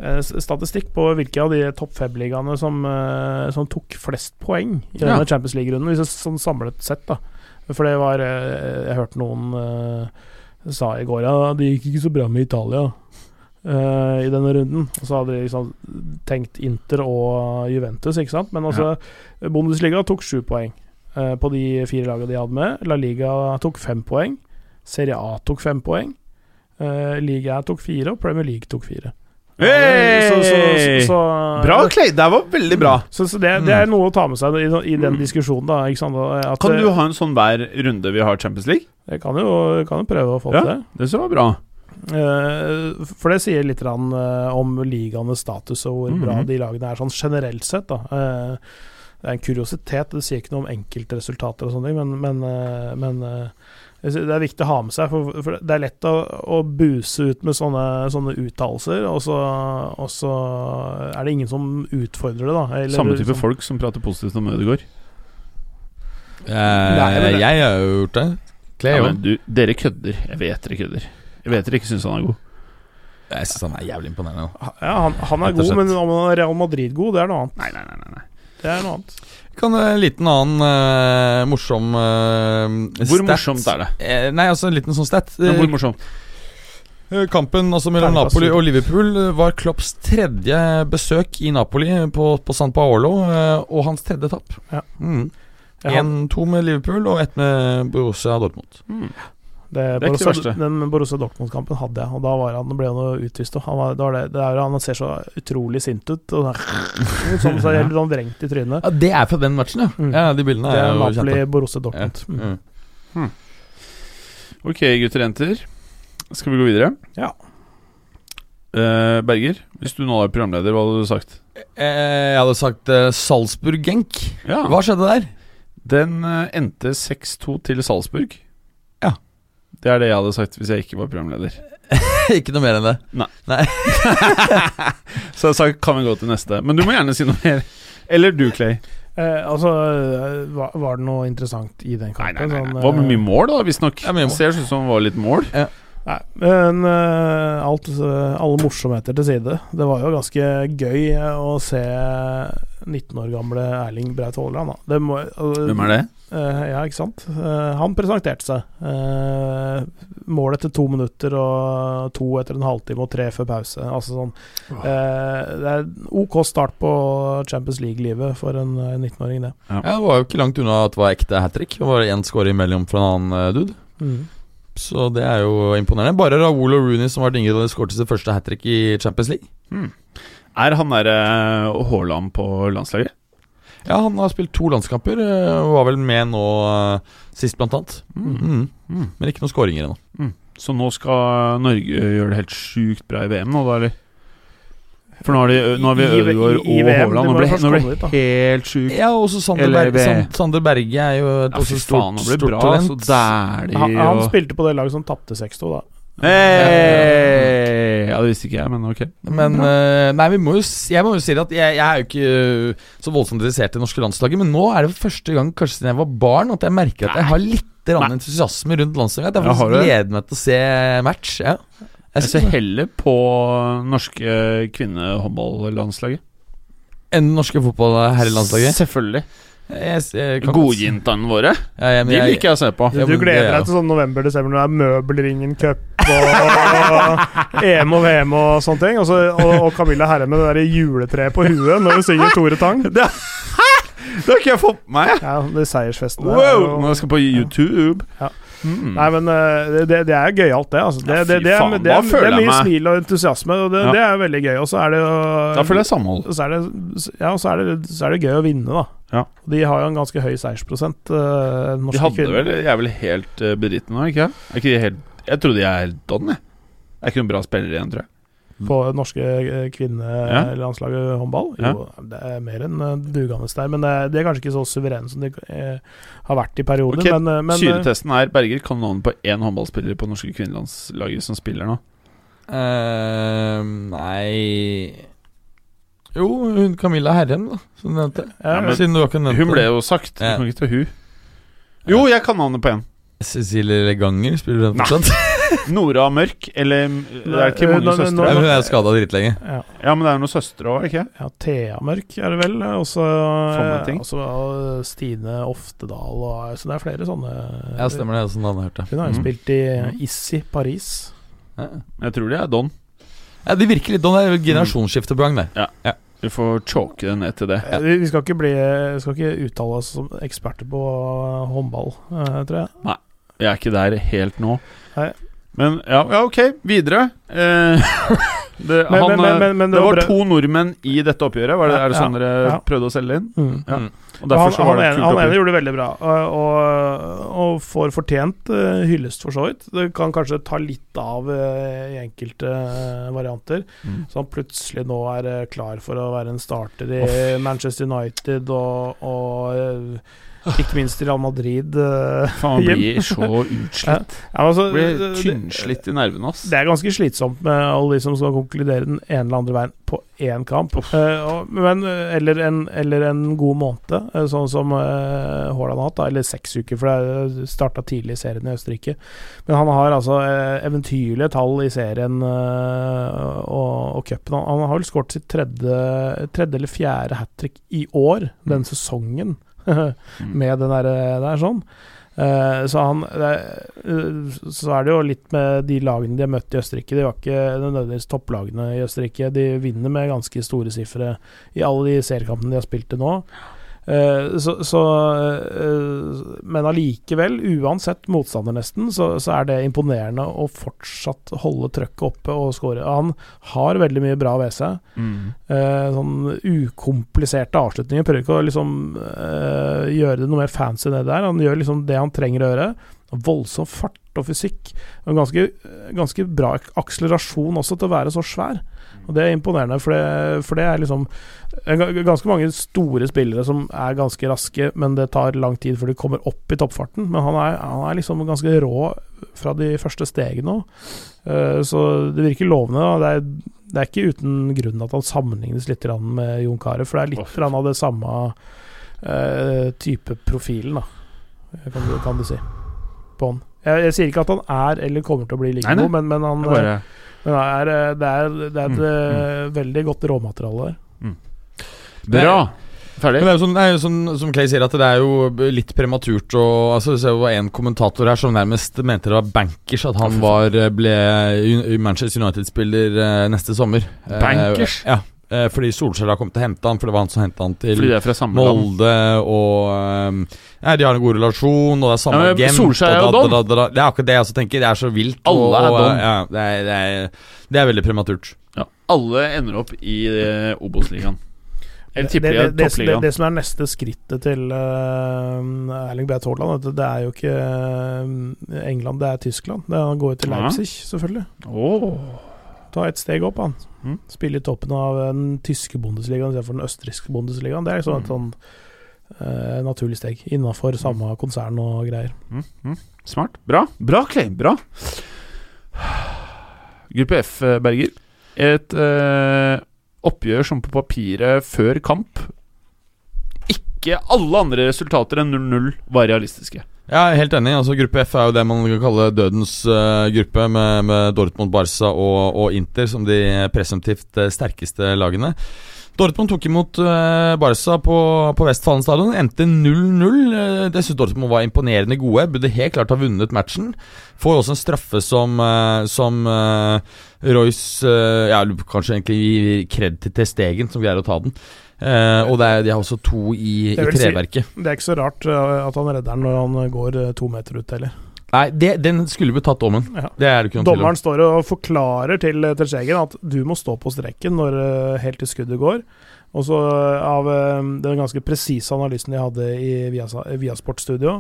Eh, statistikk på hvilke av de topp fem-ligaene som, eh, som tok flest poeng i Ja. denne Champions League-runden, hvis jeg sånn samlet sett, da. For det var eh, Jeg hørte noen uh, sa i går ja, det gikk ikke så bra med Italia uh, i denne runden. Og så hadde de liksom tenkt Inter og Juventus, ikke sant. Men altså, Bundesliga tok sju poeng uh, på de fire lagene de hadde med. La Liga tok fem poeng. Serie A tok fem poeng. Uh, Liga tok fire, og Premier League tok fire. Hey! Så, så, så, så, Bra, Clay! Det var veldig bra. Så, så det, det er noe å ta med seg i, i den diskusjonen, da. Ikke sant? At, Kan du ha en sånn hver runde vi har Champions League? Jeg kan jo, kan jo prøve å få Ja. til det. Det jeg var bra. Eh, for det sier litt eh, om ligaenes status og hvor bra Mhm. de lagene er sånn generelt sett. Da. Eh, det er en kuriositet, det sier ikke noe om enkeltresultater og sånne ting, men, men, men det er viktig å ha med seg, for, for det er lett å, å buse ut med sånne, sånne uttalelser, og, så- og så er det ingen som utfordrer det, da. Eller Samme type sånn. folk som prater positivt om Ødegaard. Eh, jeg har jo gjort det. Clay Ja, òg. men du, dere kødder. Jeg vet dere kødder. Jeg vet dere ikke syns han er god. jeg syns han er jævlig imponerende. Ja, han, han er god, men om han er Real Madrid-god, det er noe annet. Nei, nei, nei, nei. Det er noe annet. Kan En liten annen uh, morsom uh, Hvor stat. morsomt er det? Eh, nei, altså en liten sånn stat. Men hvor morsomt? Eh, Kampen altså mellom Napoli og Liverpool var Klopps tredje besøk i Napoli på, på San Paolo, og hans tredje tap. Ja. Mm. Ja, En, to med Liverpool og ett med Borussia Dortmund. Mm. Det, Det er ikke det verste. Den Borussia Dortmund-kampen hadde jeg, og da var han, ble han jo utvist. Han, var, det var det, det er, han ser så utrolig sint ut. Og sånn, så helt sånn vrengt i trynet. Ja, Det er fra den matchen, ja. Mm. ja de bildene Det er er. Napoli-Borussia Ja. Dortmund. Mm. Hmm. Ok, gutter og jenter. Skal vi gå videre? Ja. Uh, Berger, hvis du nå er programleder, hva hadde du sagt? Uh, Jeg hadde sagt uh, Salzburg-Genk. Ja, Hva skjedde der? Den endte 6-2 til Salzburg. Ja. Det er det jeg hadde sagt hvis jeg ikke var programleder. Ikke noe mer enn det. Nei Så jeg sa kan vi gå til neste. Men du må gjerne si noe mer. Eller du, Clay. Eh, altså, eh, var, var det noe interessant i den Nei, kampen? nei, nei, nei. Sånn, Hva med eh, mye mål, da, visstnok? Ja, Det. Ser ut som det var litt mål. Nei, men uh, alt, uh, alle morsomheter til side. Det var jo ganske gøy å se 19 år gamle Erling Braut Haaland. da. Det må, Hvem er det? Eh, ja, ikke sant. Eh, han presenterte seg. Uh, mål etter to minutter og to etter en halvtime og tre før pause. Altså sånn eh, Det er OK start på Champions League-livet for en eh, 19-åring, det. Ja, Det var jo ikke langt unna at det var ekte hat trick. Det var én score imellom fra en annen eh, dude. Mm. Så det er jo imponerende. Bare Raoul og Rooney som har vært yngre da de skåret sitt første hat trick i Champions League. Mm. Er han derre Haaland på landslaget? Ja, han har spilt to landskamper, eh, og var vel med nå eh, sist, blant annet. Mm. Mm. Mm. Men ikke noen skåringer ennå. Så nå skal Norge gjøre det helt sjukt bra i VM nå, da, eller? For nå har, de, nå har vi Ødegaard og Haaland. Nå blir ble det helt sjukt. Ja, og også Sander, Berge, Sander Berge er jo et Ja, også stort, faen, stort bra. talent. Så Han, han spilte på det laget som tapte 6-2, da. Hey! Ja, det visste ikke jeg, men ok. Men uh, nei, vi må jo, jeg må jo si at jeg, jeg er jo ikke øh, så voldsomt interessert i det norske landslaget, men nå er det for første gang kanskje siden jeg var barn at jeg merker at jeg har litt grann entusiasme rundt landslaget. Jeg Ja, har faktisk gleder meg til å se match. Ja. Jeg ser heller på norske kvinnehåndballandslaget. Enn det norske fotball-herrelandslaget. Selvfølgelig. Godjentene våre. Ja, ja, men De jeg- liker jeg å se på. Du, du gleder er deg til sånn november-desember når det er Møbelringen Cup og EM og VM og sånne ting. Også, og, og Camilla Herre med det der juletreet på huet når hun synger Tore Tang. Det, det har ikke jeg fått med meg! Ja, det seiersfesten er Wow! jo- Når jeg skal på YouTube. Ja. Mm. Nei, men eh, det, det er gøyalt, det. Altså. Det, Ja, det, det, faen, det, er, det er mye smil og entusiasme, og det, Ja. det er veldig gøy. Og så er det jo Da føler jeg samhold. så er det, ja, og så er det, så er det gøy å vinne, da. Ja. De har jo en ganske høy seiersprosent. norske De hadde kvinner. vel Jeg er vel helt uh, bedriten nå, ikke ikke helt Jeg trodde jeg er don, jeg. Det er ikke noen bra spillere igjen, tror jeg. På norske kvinnelandslaget kvinnelandslaget håndball. Jo, det er mer enn uh, dugende der, men det er, de er kanskje ikke så suverene som de eh, har vært i perioder. Ok, men, eh, men eh, Syretesten er Berger kan du navnet på én håndballspiller på norske kvinnelandslaget som spiller nå. Uh, nei Jo, hun Camilla Herrem, da, som du nevnte. ja, Ja, men- Siden du ikke nevnte Hun ble jo sagt. Du kan ikke ta hun. Jo, jeg kan navnet på en. Cecilie Leganger, spiller den Nei. fortsatt? Nora Mørk, eller Det er ikke mange søstre. men hun er skada dritlenge. ja. Ja, men det er noen søstre òg, ikke Ja, Thea Mørk er det vel. Og så eh, eh, Stine Oftedal. Og, så det er flere sånne Ja, stemmer det. Sånn har hørt det. Hun har jo mm. spilt i Issi Paris. ja. Jeg tror de er don. ja, De virker litt don. Det er generasjonsskifte på gang der. Vi får choke det ned til det. Ja. Vi vi skal ikke, bli, skal ikke uttale oss som eksperter på håndball, eh, tror jeg. Nei, Jeg er ikke der helt nå. Nei. Men ja, ja ok, videre. Eh, det, Men- han, men- men- det det var var to nordmenn i dette oppgjøret. Var det, er det sånn dere ja. prøvde å selge inn? Mm. Ja. Mm. Og derfor han, så var han, det et ene, kult han ene gjorde det veldig bra, og, og, og får fortjent uh, hyllest, for så vidt. Det kan kanskje ta litt av uh, i enkelte uh, varianter. Mm. Så han plutselig nå er klar for å være en starter i Manchester United og, og ikke minst Real Madrid. Uh, Faen, man blir så utslitt. Ja, altså, Blir tynnslitt i nervene, ass. Det er ganske slitsomt med alle de som skal konkludere den ene eller andre veien på én kamp. Uh, men, eh, eller, en, eller en god måned, sånn som uh, Haaland har hatt, eller seks uker, for det starta tidlig i serien i Østerrike. Men han har altså eventyrlige tall i serien uh, og, og cupen. Han, han har vel skåret sitt tredje, tredje eller fjerde hat trick i år, den sesongen, Mm. med den der, der sånn. Eh, så, han, eh, så er det jo litt med de lagene de har møtt i Østerrike. De var ikke nødvendigvis topplagene i Østerrike. De vinner med ganske store sifre i alle de seriekampene de har spilt til nå. Eh, så, så eh, Men allikevel, uansett motstander nesten, så, så er det imponerende å fortsatt holde trøkket oppe og skåre. Han har veldig mye bra ved seg. Mm. Eh, sånn ukompliserte avslutninger. Prøver ikke å liksom gjøre det noe mer fancy det der. Han gjør liksom det han trenger å gjøre. Voldsom fart og fysikk. Og ganske, ganske bra akselerasjon også til å være så svær. Og Det er imponerende, for det, for det er liksom ganske mange store spillere som er ganske raske, men det tar lang tid før de kommer opp i toppfarten. Men han er, han er liksom ganske rå fra de første stegene òg. så det virker lovende. Det, er, det er ikke uten grunn at han sammenlignes litt med Jon Carew, for det er litt av det samme eh, type profilen, da, kan du, kan du si, på han. Jeg, jeg sier ikke at han er eller kommer til å bli like Nei, nei. god, men, men han Det er bare men det er, eh, det er, det er et Mm, eh, veldig godt råmateriale der. Bra! Ferdig? Men det er jo sånn, det er jo sånn som Clay sier, at det er jo litt prematurt og altså, Det var en kommentator her som nærmest mente det var bankers at han var, ble Manchester United-spiller eh, neste sommer. Eh, Bankers? Ja, eh, fordi Solskjær har kommet til å hente han, for det var han som hentet han til Fordi det er fra samme land. Molde og um, ja, De har en god relasjon, og det er samme Ja, agent. Solskjær er jo don. da- da- da- Det er akkurat det jeg også tenker. Det er så vilt. Alle og, er don. Ja, det, er, det, er, det er veldig prematurt. Ja. Alle ender opp i uh, Obos-ligaen. Det, det, det, det, det som er neste skrittet til uh, Erling Braut Haaland, det, det er jo ikke eh, England, det er Tyskland. Det, han går jo til Ja. Leipzig, selvfølgelig. Åh. Ta et steg opp, han. Mm. Spille i toppen av den tyske bundesligaen istedenfor den østerrikske bundesligaen. Det er liksom et sånn uh, naturlig steg. Innafor samme konsern og greier. Mm, mm. Smart. Bra. Bra, Clay. Bra. Gruppe F, eh, Berger. Et uh, oppgjør som på papiret før kamp Ikke alle andre resultater enn 0-0 var realistiske. Jeg er helt enig. altså Gruppe F er jo det man kan kalle dødens uh, gruppe, med, med Dortmund, Barca og, og Inter som de presumptivt eh, sterkeste lagene. Dortmund tok imot eh, Barca på, på Westfalen stadion. Endte 0-0. Uh, det syns Dortmund var imponerende gode. Burde helt klart ha vunnet matchen. Får også en straffe som, som Royce Ja, kanskje egentlig gir kred til Stegen, som greier å ta den. Eh, og det er, de har også to i, i treverket. si-. Det er ikke så rart eh, at han redder den når han går eh, to meter ut, heller. Nei, det, den skulle blitt tatt dommen. Ja. Det er det ikke noen. Dommeren står og forklarer til eh, at du må stå på streken når, eh, helt til skuddet går. Og så eh, av eh, den ganske presise analysen de hadde i Viasport-studio,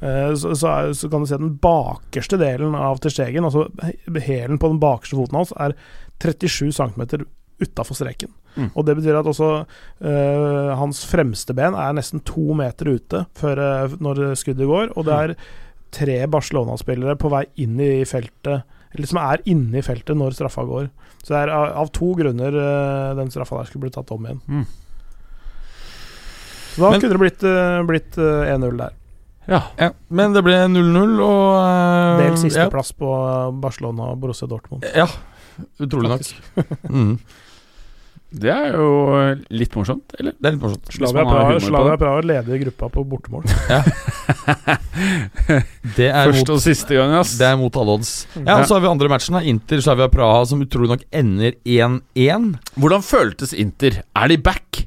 eh, så, så, er, så kan du se den bakerste delen av Ter Stegen, altså hælen på den bakerste foten hans, er 37 cm utafor streken. Mm. Og det betyr at også eh, hans fremste ben er nesten to meter ute før, eh, når skuddet går, og det er tre Barcelona-spillere på vei inn i feltet Eller som er inne i feltet når straffa går. Så det er av, av to grunner eh, den straffa der skulle blitt tatt om igjen. Mm. Så da Men- kunne det blitt, eh, blitt eh, 1-0 der. Ja. Ja, men det ble 0-0, og eh, Del ja, på Barcelona og Borussia Dortmund. ja, utrolig nok. Mm. Det er jo litt morsomt, eller? Det er litt morsomt. Slavia Praha, Slavia. Praha leder gruppa på bortemål. Det er, Første mot, og siste gang, ass. det er mot alle odds. Ja, og Så har vi andre matchen. da Inter Slavia Praha, som utrolig nok ender 1-1. Hvordan føltes Inter? Er de back?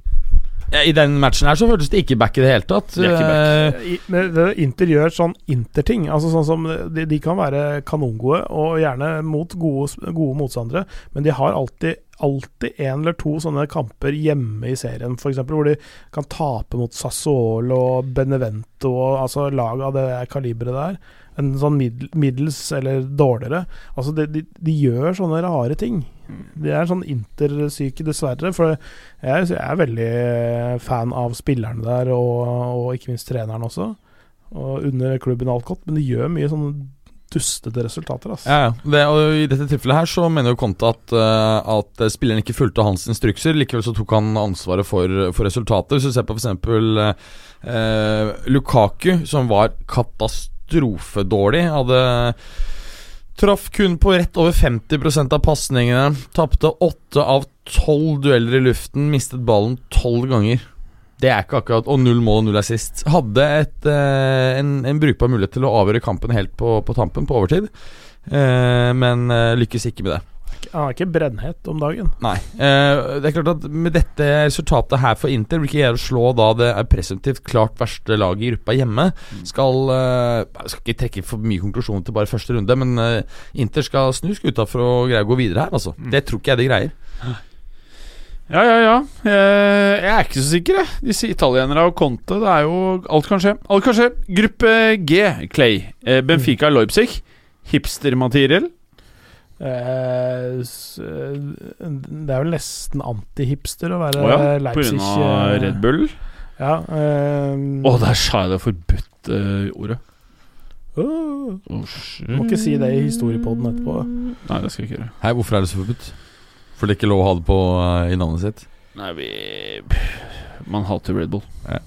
I den matchen her så føltes det ikke back i det hele tatt. Det er ikke back. Eh, I, men Inter gjør sånn Inter-ting. Altså sånn som de, de kan være kanongode, og gjerne mot gode, gode motstandere, men de har alltid Alltid en eller to sånne kamper hjemme i serien, f.eks. hvor de kan tape mot Sassuolo og Benevento, og, altså lag av det kaliberet der. En sånn middels eller dårligere. Altså de, de, de gjør sånne rare ting. De er sånn intersyke, dessverre. For jeg, er veldig fan av spillerne der, og, og ikke minst treneren også. Og under klubben Alcott, men de gjør mye sånne dustete resultater. Altså. Ja, ja. Det, og I dette tilfellet her så mener jo Conte at, eh, at spilleren ikke fulgte hans instrukser. Likevel så tok han ansvaret for, for resultatet. Hvis du ser på f.eks. Eh, Lukaku, som var katastrofedårlig. Hadde Traff kun på rett over 50% av pasningene. Tapte åtte av tolv dueller i luften. Mistet ballen tolv ganger. Det er ikke akkurat Og null mål og null assist. Hadde et, eh, en, en brukbar mulighet til å avgjøre kampen helt på, på tampen, på overtid. Eh, men eh, lykkes ikke med det. Han er ikke brennhet om dagen. Nei. Eh, det er klart at Med dette resultatet her for Inter vil ikke jeg å slå da det er presumptivt klart verste laget i gruppa hjemme. Skal eh, skal ikke trekke for mye konklusjoner til bare første runde, men eh, Inter skal snu skuta for å greie å gå videre her, altså. Det tror ikke jeg de greier. Ja, ja, ja. Eh, Jeg er ikke så sikker, jeg. Disse italienere og Conte, det er jo Alt kan skje. Alt kan skje. Gruppe G, Clay. Eh, Benfica Leipzig. Hipster-Materiell. Eh, eh, det er vel nesten antihipster å være oh ja, på grunn av eh, Red Bull. Ja, Å, um, oh, der sa jeg det forbudte ordet. åh, oh. Må ikke si det i historiepodden etterpå. Nei, det skal jeg ikke gjøre. Hei, hvorfor er det så forbudt? For det er ikke lov å ha det på uh, i navnet sitt? Nei, vi Man hater Red Bull. ja,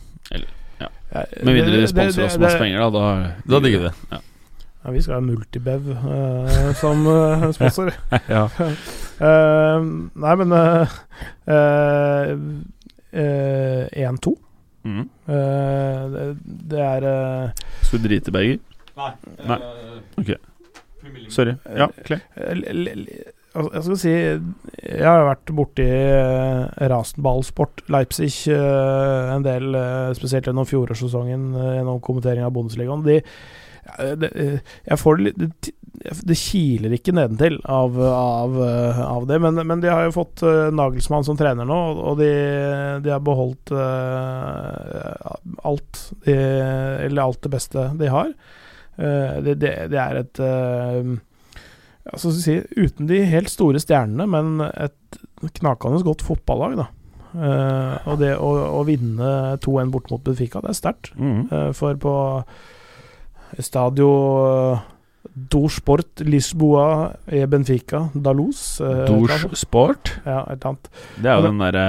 Med mindre de det- sponser oss masse penger, da. Da, Da digger vi det. Ja. Ja, vi skal ha Multibev uh, som uh, sponsor. ja. uh, nei, men eh, eh, eh, 1-2. Mm. Eh, det, det er Skal du drite, Berger? Nei. Ok. Sorry. Ja, Clay. altså, Jeg skal si Jeg har vært borti Rasenballsport Leipzig en del, spesielt gjennom fjorårssesongen, gjennom kommentering av Bundesligaen. De, jeg får det litt det, kiler ikke nedentil av, av, eh, av det, men, men de har jo fått uh, Nagelsmann som trener nå, og- de, de har beholdt uh, alt de, Eller alt det beste de har. Uh, det, det, det er et eh, skal si, uten de helt store stjernene, men et knakende godt fotballag, da. Eh, og det å, å vinne 2-1 bort mot Benfica, det er sterkt. Mm. Eh, for på Stadio Dor Sport Lisboa e Benfica Dalos eh. Douche Sport. Ja, et eller annet. Det er jo den derre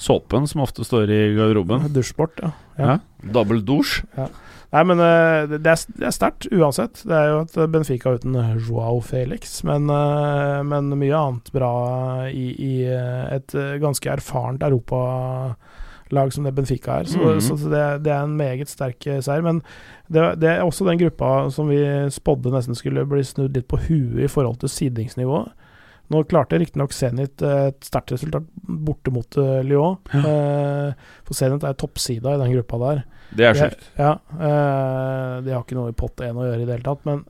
såpen som ofte står i garderoben. Dusjsport, ja. Ja. Double douche. Nei, men eh, det er, er sterkt uansett. Det er jo et Benfica uten Joao Felix, men, eh, men mye annet bra i, i eh, et eh, ganske erfarent europalag som det Benfica er. Så, Mhm. så det, det er en meget sterk eh, seier. Men det, det er også den gruppa som vi spådde nesten skulle bli snudd litt på huet i forhold til sidingsnivået. Nå klarte riktignok Zenit eh, et sterkt resultat borte mot eh, Lyon. Ja. for Zenit er toppsida i den gruppa der. Det er sjukt. Ja, de har ikke noe i pott én å gjøre i det hele tatt, men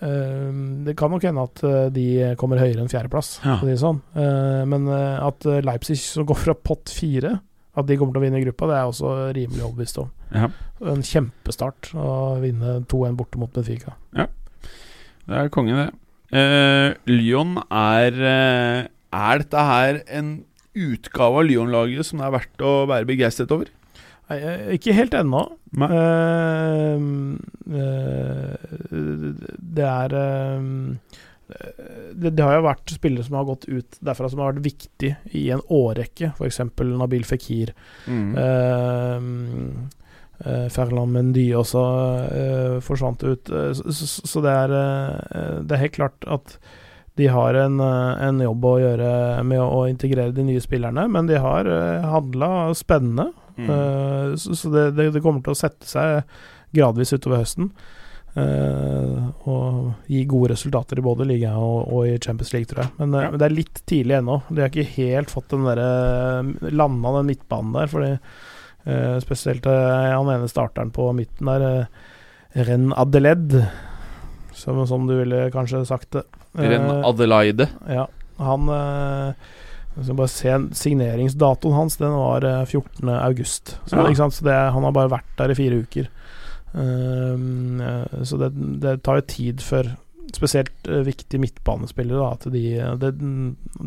det kan nok hende at eh, de kommer høyere enn fjerdeplass, Ja. si det sånn. Eh, men eh, at eh, Leipzig, som går fra pott fire, at de kommer til å vinne gruppa, det er jeg også rimelig overbevist om. Ja. En kjempestart å vinne 2-1 borte mot Benfica. Det er konge, det. Uh, Lyon er Er dette her en utgave av Lyon-laget som det er verdt å være begeistret over? Eh, ikke helt ennå. Uh, det er det, det har jo vært spillere som har gått ut derfra som har vært viktig i en årrekke, f.eks. Nabil Fikir. Mm. Uh, Ferland Mendy også uh, forsvant ut. Uh, så, så det, er, det er helt klart at de har en, en jobb å gjøre med å, integrere de nye spillerne, men de har handla spennende. Mm. Eh, så så det, det, det kommer til å sette seg gradvis utover høsten. Uh, og gi gode resultater i både ligaen og, og i Champions League, tror jeg. Men, eh, Ja. men det er litt tidlig ennå. De har ikke helt fått den derre landa den midtbanen der. Fordi uh, spesielt han ene starteren på midten der, Ren Adeled, som, som du ville kanskje sagt det. Ren Adelaide. ja, han Jeg skal bare se Signeringsdatoen hans Den var eh, 14. august. Så, Ja. så det, han har bare vært der i fire uker. Um, eh, så det, det tar jo tid før Spesielt eh, viktige midtbanespillere. Da, de, det,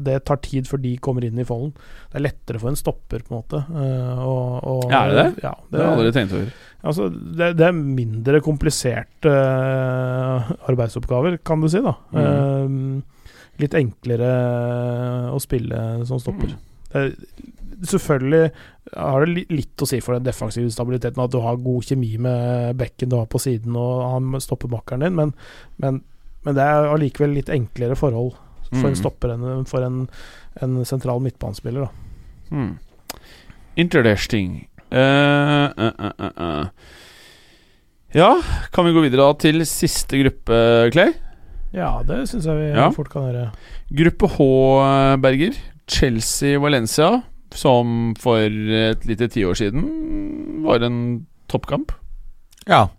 det tar tid før de kommer inn i folden. Det er lettere for en stopper, på en måte. Uh, og, og, Ja, er det det? Ja, Det har jeg aldri tenkt over. Altså, det, det er mindre kompliserte eh, arbeidsoppgaver, kan du si, da. Mm. Eh, litt enklere å spille som stopper. Mm. Selvfølgelig har det litt å si for den defensive stabiliteten at du har god kjemi med bekken du har på siden, og han stopper makkeren din, men, men, men det er allikevel litt enklere forhold for Mm. en stopper enn for en, en sentral midtbanespiller. Hmm. Interesting. Uh, uh, uh, eh, eh. Ja, kan vi gå videre da til siste gruppe, Clay? Ja, det syns jeg vi Ja. fort kan gjøre. Gruppe H, eh, Berger. Chelsea-Valencia, som for et lite tiår siden var en toppkamp. Ja.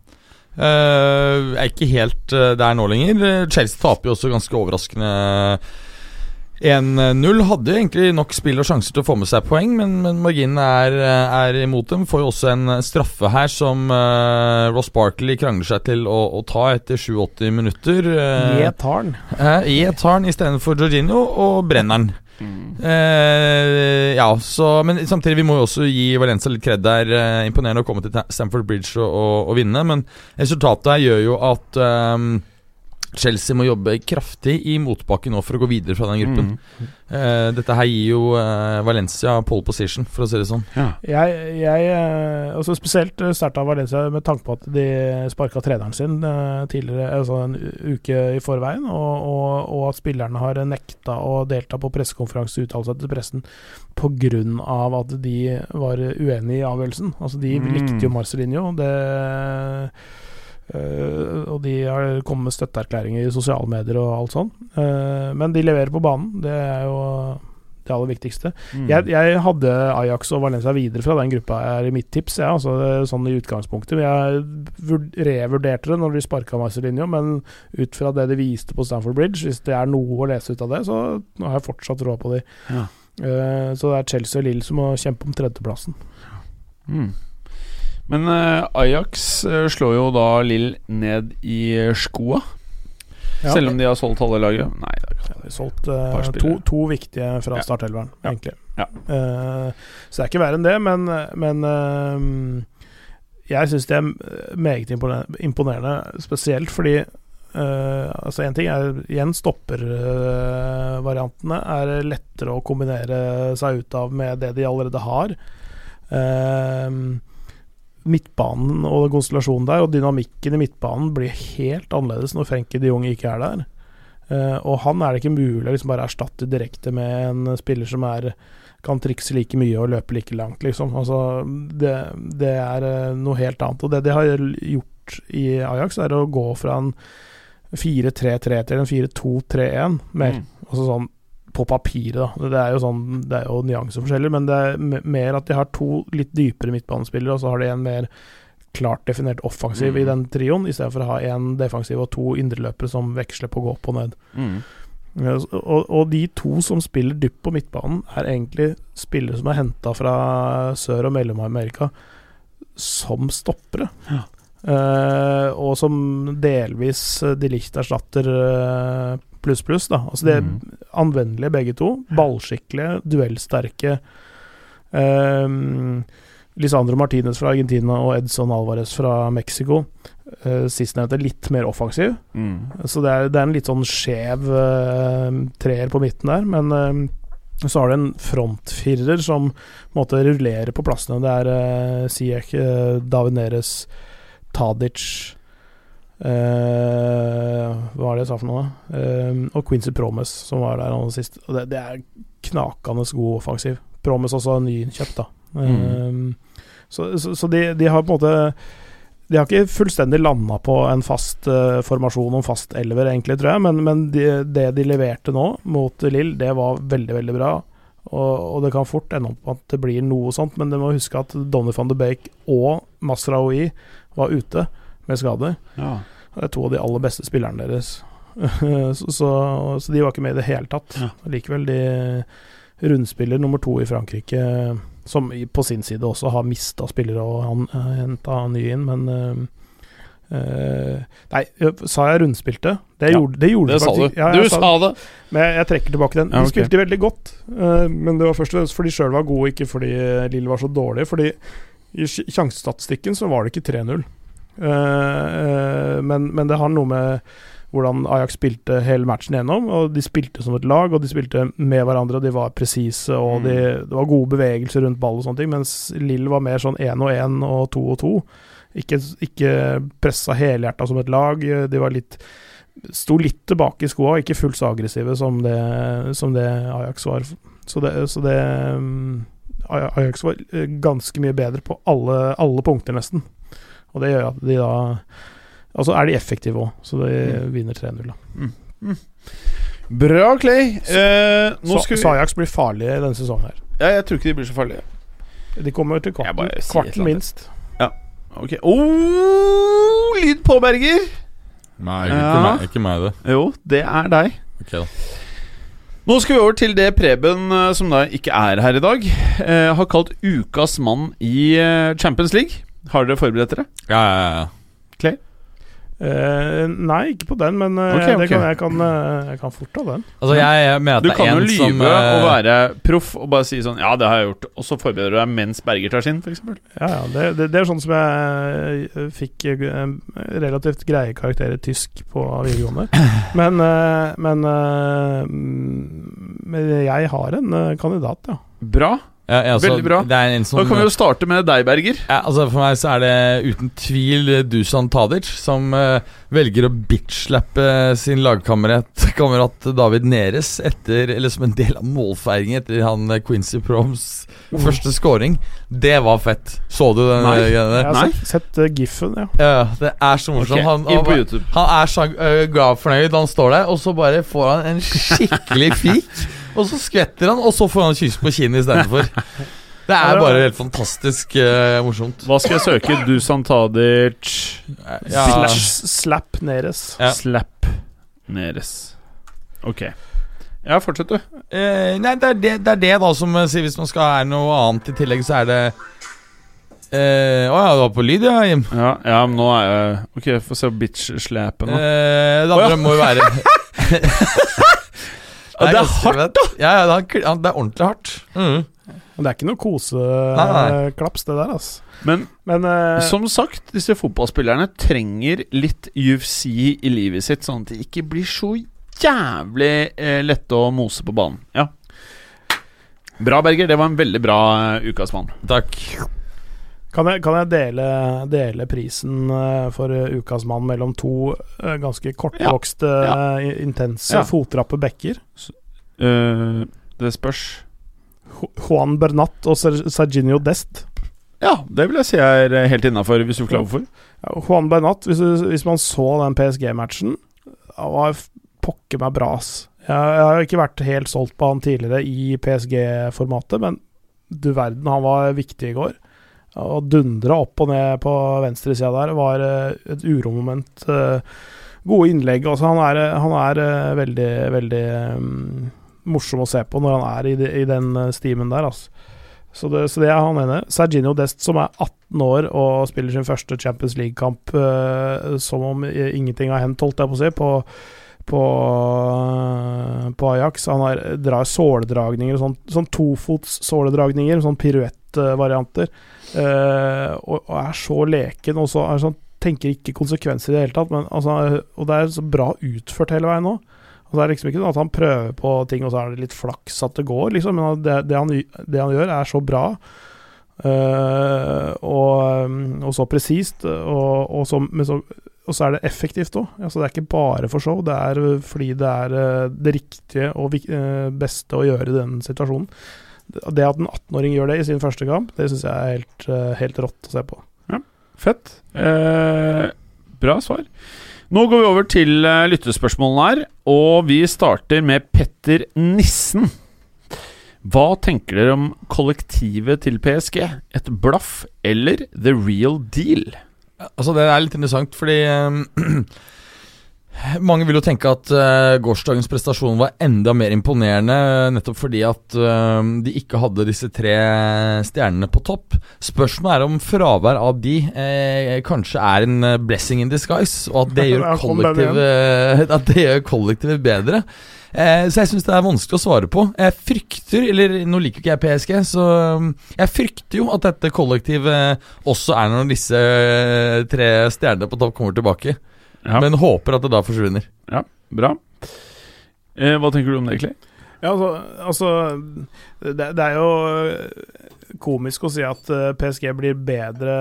Uh, er ikke helt eh, der nå lenger. Chelsea taper jo også ganske overraskende 1-0. Hadde jo egentlig nok spill og sjanser til å få med seg poeng, men, men marginen er, eh, er imot dem. Får jo også en straffe her som uh, Ross Barkley krangler seg til å, å ta etter 87 minutter. Uh, Jeg tarn. Uh, I tar den istedenfor Jorginho, og brenner den. Eh, ja, så Men samtidig, vi må jo også gi Valencia litt kred der. Uh, imponerende å komme til Stamford Bridge og, og, og vinne, men resultatet her gjør jo at ehm, Chelsea må jobbe kraftig i motbakke nå for å gå videre fra den gruppen. Mm. Uh, dette her gir jo uh, Valencia pole position, for å si det sånn. Ja. Jeg, jeg eh, altså Spesielt sterkt av Valencia med tanke på at de sparka treneren sin tidligere, altså en uke i forveien, og, og, og at spillerne har nekta å delta på pressekonferanse og uttale seg til pressen pga. at de var uenig i avgjørelsen. Altså De Mm. likte jo Marcelinho. Det eh, og de har kommet med støtteerklæringer i sosiale medier og alt sånn. Uh, men de leverer på banen. Det er jo det aller viktigste. Mm. Jeg, jeg hadde Ajax og Valencia videre fra den gruppa her i mitt tips, ja, altså, er sånn i utgangspunktet. Jeg revurderte det når de sparka Marcelinho, men ut fra det de viste på Stamford Bridge, hvis det er noe å lese ut av det, så har jeg fortsatt råd på de. Ja. Uh, så det er Chelsea og Lill som må kjempe om tredjeplassen. Mm. Men eh, Ajax eh, slår jo da Lill ned i skoa. Ja. Selv om de har solgt halve laget? Nei. de har. Solgt uh, to, to viktige fra Ja. startelveren, Ja. egentlig. Ja. Uh, så det er ikke verre enn det, men, men uh, jeg syns det er meget imponerende, spesielt fordi eh, altså En ting er igjen stoppervariantene er lettere å kombinere seg ut av med det de allerede har. Eh, midtbanen og konstellasjonen der, og dynamikken i midtbanen blir helt annerledes når Frenkie de Jong ikke er der. Uh, og han er det ikke mulig å liksom bare erstatte direkte med en spiller som er kan trikse like mye og løpe like langt, liksom. Altså, det, det er eh, noe helt annet. Og det de har gjort i Ajax, er å gå fra en 4-3-3 til en 4-2-3-1 mer. Mm. Altså sånn på papiret, da. Det er jo sånn Det er jo nyanseforskjeller, men det er mer at de har to litt dypere midtbanespillere, og så har de en mer klart definert offensiv Mm. i den trioen, i stedet for å ha én defensiv og to indreløpere som veksler på å gå opp og ned. Mm. Og, og de to som spiller dypt på midtbanen, er egentlig spillere som er henta fra Sør- og Mellom-Amerika som stoppere. Ja. Eh, og som delvis eh, de Licht erstatter eh, pluss, pluss. da Altså De er Mm. anvendelige begge to. Ballskikkelige, duellsterke. Um, Lisandro Martinez fra Argentina og Edson Alvarez fra Mexico. Uh, Sistnevnte litt mer offensiv. Mm. Så det er, det er en litt sånn skjev uh, treer på midten der, men uh, så har du en frontfirer som på måte rullerer på plassene. Det er uh, Siek, uh, Davineres, Tadic eh, Hva var det jeg sa for noe? Eh, og Quincy Promes, som var der aller sist. Det, det er knakende god offensiv. Promes også nyinnkjøpt, da. Eh, så så, så de, de har på en måte de har ikke fullstendig landa på en fast formasjon om fast elver, egentlig, tror jeg, men, men de, det de leverte nå mot Lill, det var veldig, veldig bra. Og, og det kan fort ende opp at det blir noe sånt, men du må huske at Donny van de Beek og Masraoui var ute med skader. Ja. Det er to av de aller beste spillerne deres. så, så, så de var ikke med i det hele tatt. Ja. Likevel, de rundspiller nummer to i Frankrike, som på sin side også har mista spillere og han uh, henta nye inn, men Uh, eh, Nei, sa jeg rundspilte? Det Ja, gjorde, det gjorde Det de sa du. Ja, du sa, sa det! men jeg, jeg trekker tilbake den. Ja, De spilte veldig godt, uh, men det var først og fremst fordi de sjøl var gode, ikke fordi Lill var så dårlig. Fordi i sjansestatistikken så var det ikke 3-0. Eh, eh, men, men det har noe med hvordan Ajax spilte hele matchen gjennom. Og de spilte som et lag, og de spilte med hverandre, og de var presise, og Mm. de, det var gode bevegelser rundt ball og sånne ting, mens Lill var mer sånn én og én og to og to. Ikke, ikke pressa helhjerta som et lag. De var litt Sto litt tilbake i skoa, ikke fullt så aggressive som det, som det Ajax var. Så det, så det um, Ajax var eh, ganske mye bedre på alle, alle punkter, nesten. Og det gjør at de da Altså er de effektive òg, så de Mm. vinner 3-0. da. Bra, Clay. Eh, nå Så, skal vi så Ajax blir farlige denne sesongen her. ja, Jeg tror ikke de blir så farlige. De kommer til kvarten, kvarten minst. Ja. Ok oh, Lyd på, Berger! Nei, ikke, Ja. meg, ikke meg, det. Jo, det er deg. Ok da Nå skal vi over til det Preben, eh, som da ikke er her i dag, eh, har kalt ukas mann i eh, Champions League. Har dere forberedt dere? Ja, ja, ja. Eh, nei, ikke på den, men eh, okay, Det kan, jeg, kan, eh, jeg kan fort ta den. Altså, jeg, jeg mener Du kan jo lyve som lyve eh, og være proff og bare si sånn Ja, det har jeg gjort, og så forbereder du deg mens Berger tar sin, f.eks. Ja, ja, det, det, det er sånn som jeg eh, fikk relativt greie karakterer i tysk på videregående. Men, men, mm, men jeg har en kandidat, ja. Bra. Ja, ja, altså, Veldig bra. Det er en som Da kan vi jo starte med deg, Berger. ja, altså For meg så er det uten tvil eh, Dusan Tadic som uh, velger å bitchlappe sin lagkamerat kamerat David Neres etter Eller som en del av målfeiringen etter han eh, Quincy Proms første scoring. Det var fett. Så du den Nei. eh, greia der? Jeg har Nei. sett, sett eh, giffen, ja. Ja, det er så morsomt. Okay. han, han, han er så glad fornøyd. Han står der, og så bare får han en skikkelig fik. Og så skvetter han, og så får han kyss på kinnet istedenfor. Det er bare helt fantastisk uh, morsomt. Hva skal jeg søke? Dusan Tadic Ja, Slash slap Neres. Ja. Slap Neres. Ok. Ja, fortsett, du. eh, nei, det er det, det er det da som øh, sier Hvis man skal ha noe annet i tillegg, så er det å uh, oh ja, du var på lyd, ja, Jim. Ja, ja, men nå er jeg Ok, få se bitch-slæpen, da. Uh, det andre må jo være Ja, det er hardt, da! Ja, ja, det er, det er ordentlig hardt. Mm. Men det er ikke noe koseklaps, det der, altså. Men Men uh, som sagt, disse fotballspillerne trenger litt UFC i livet sitt, sånn at de ikke blir så jævlig eh, lette å mose på banen. Ja. Bra, Berger. Det var en veldig bra uh, ukas mann. Takk. Kan jeg, kan jeg dele, dele prisen eh, for eh, ukas mann mellom to eh, ganske kortvokste, Ja. ja. intense, Ja. fotrappe bekker? Uh, det spørs. Juan Bernat og Ser- Serginio Dest. Ja, det vil jeg si er helt innafor, hvis du forklarer hvorfor. Juan Bernat, hvis, du, hvis man så den PSG-matchen, han var pokker meg bra, ass. Jeg, jeg har ikke vært helt solgt på han tidligere i PSG-formatet, men du verden, han var viktig i går. Å dundre opp og ned på venstresida der var eh, et uromoment. eh, Gode innlegg. Altså, Han er, eh, han er veldig, veldig um, morsom å se på når han er i, de, i den steamen der, altså. Så det, så det er han ene. Serginio Dest, som er 18 år og spiller sin første Champions League-kamp uh, som om ingenting har hendt, holdt jeg på å si, på, på, uh, på Ajax. Han har, drar såledragninger, sånn, sånn tofots såledragninger, sånn piruettvarianter. Eh, og, og er så leken, og så er sånn, tenker ikke konsekvenser i det hele tatt. Men, altså, og det er så bra utført hele veien nå. Og det er liksom ikke sånn at han prøver på ting, og så er det litt flaks at det går, liksom. Men det, det, han, det han gjør, er så bra. Uh, og, og så presist, og, og, så, så, og så er det effektivt òg. Altså, det er ikke bare for show, det er fordi det er eh, det riktige og beste å gjøre i den situasjonen. Det at en 18-åring gjør det i sin første kamp, det syns jeg er helt, eh, helt rått å se på. Ja, Fett. Eh, bra svar. Nå går vi over til eh, lyttespørsmålene her, og vi starter med Petter Nissen. Hva tenker dere om kollektivet til PSG? Et blaff eller the real deal? Altså Det er litt interessant, fordi eh, mange vil jo tenke at uh, gårsdagens prestasjon var enda mer imponerende, nettopp fordi at uh, de ikke hadde disse tre stjernene på topp. Spørsmålet er om fravær av de uh, kanskje er en eh, blessing in disguise, og at det gjør kollektivet, at det gjør kollektivet bedre. Eh, så jeg syns det er vanskelig å svare på. Jeg frykter, eller nå liker ikke jeg PSG, så jeg frykter jo at dette kollektivet også er når disse eh, tre stjernene på topp kommer tilbake. Ja, Men håper at det da forsvinner. Ja, bra. Eh, hva tenker du om det, egentlig? Ja, altså, altså det, det er jo øh, komisk å si at øh, PSG blir bedre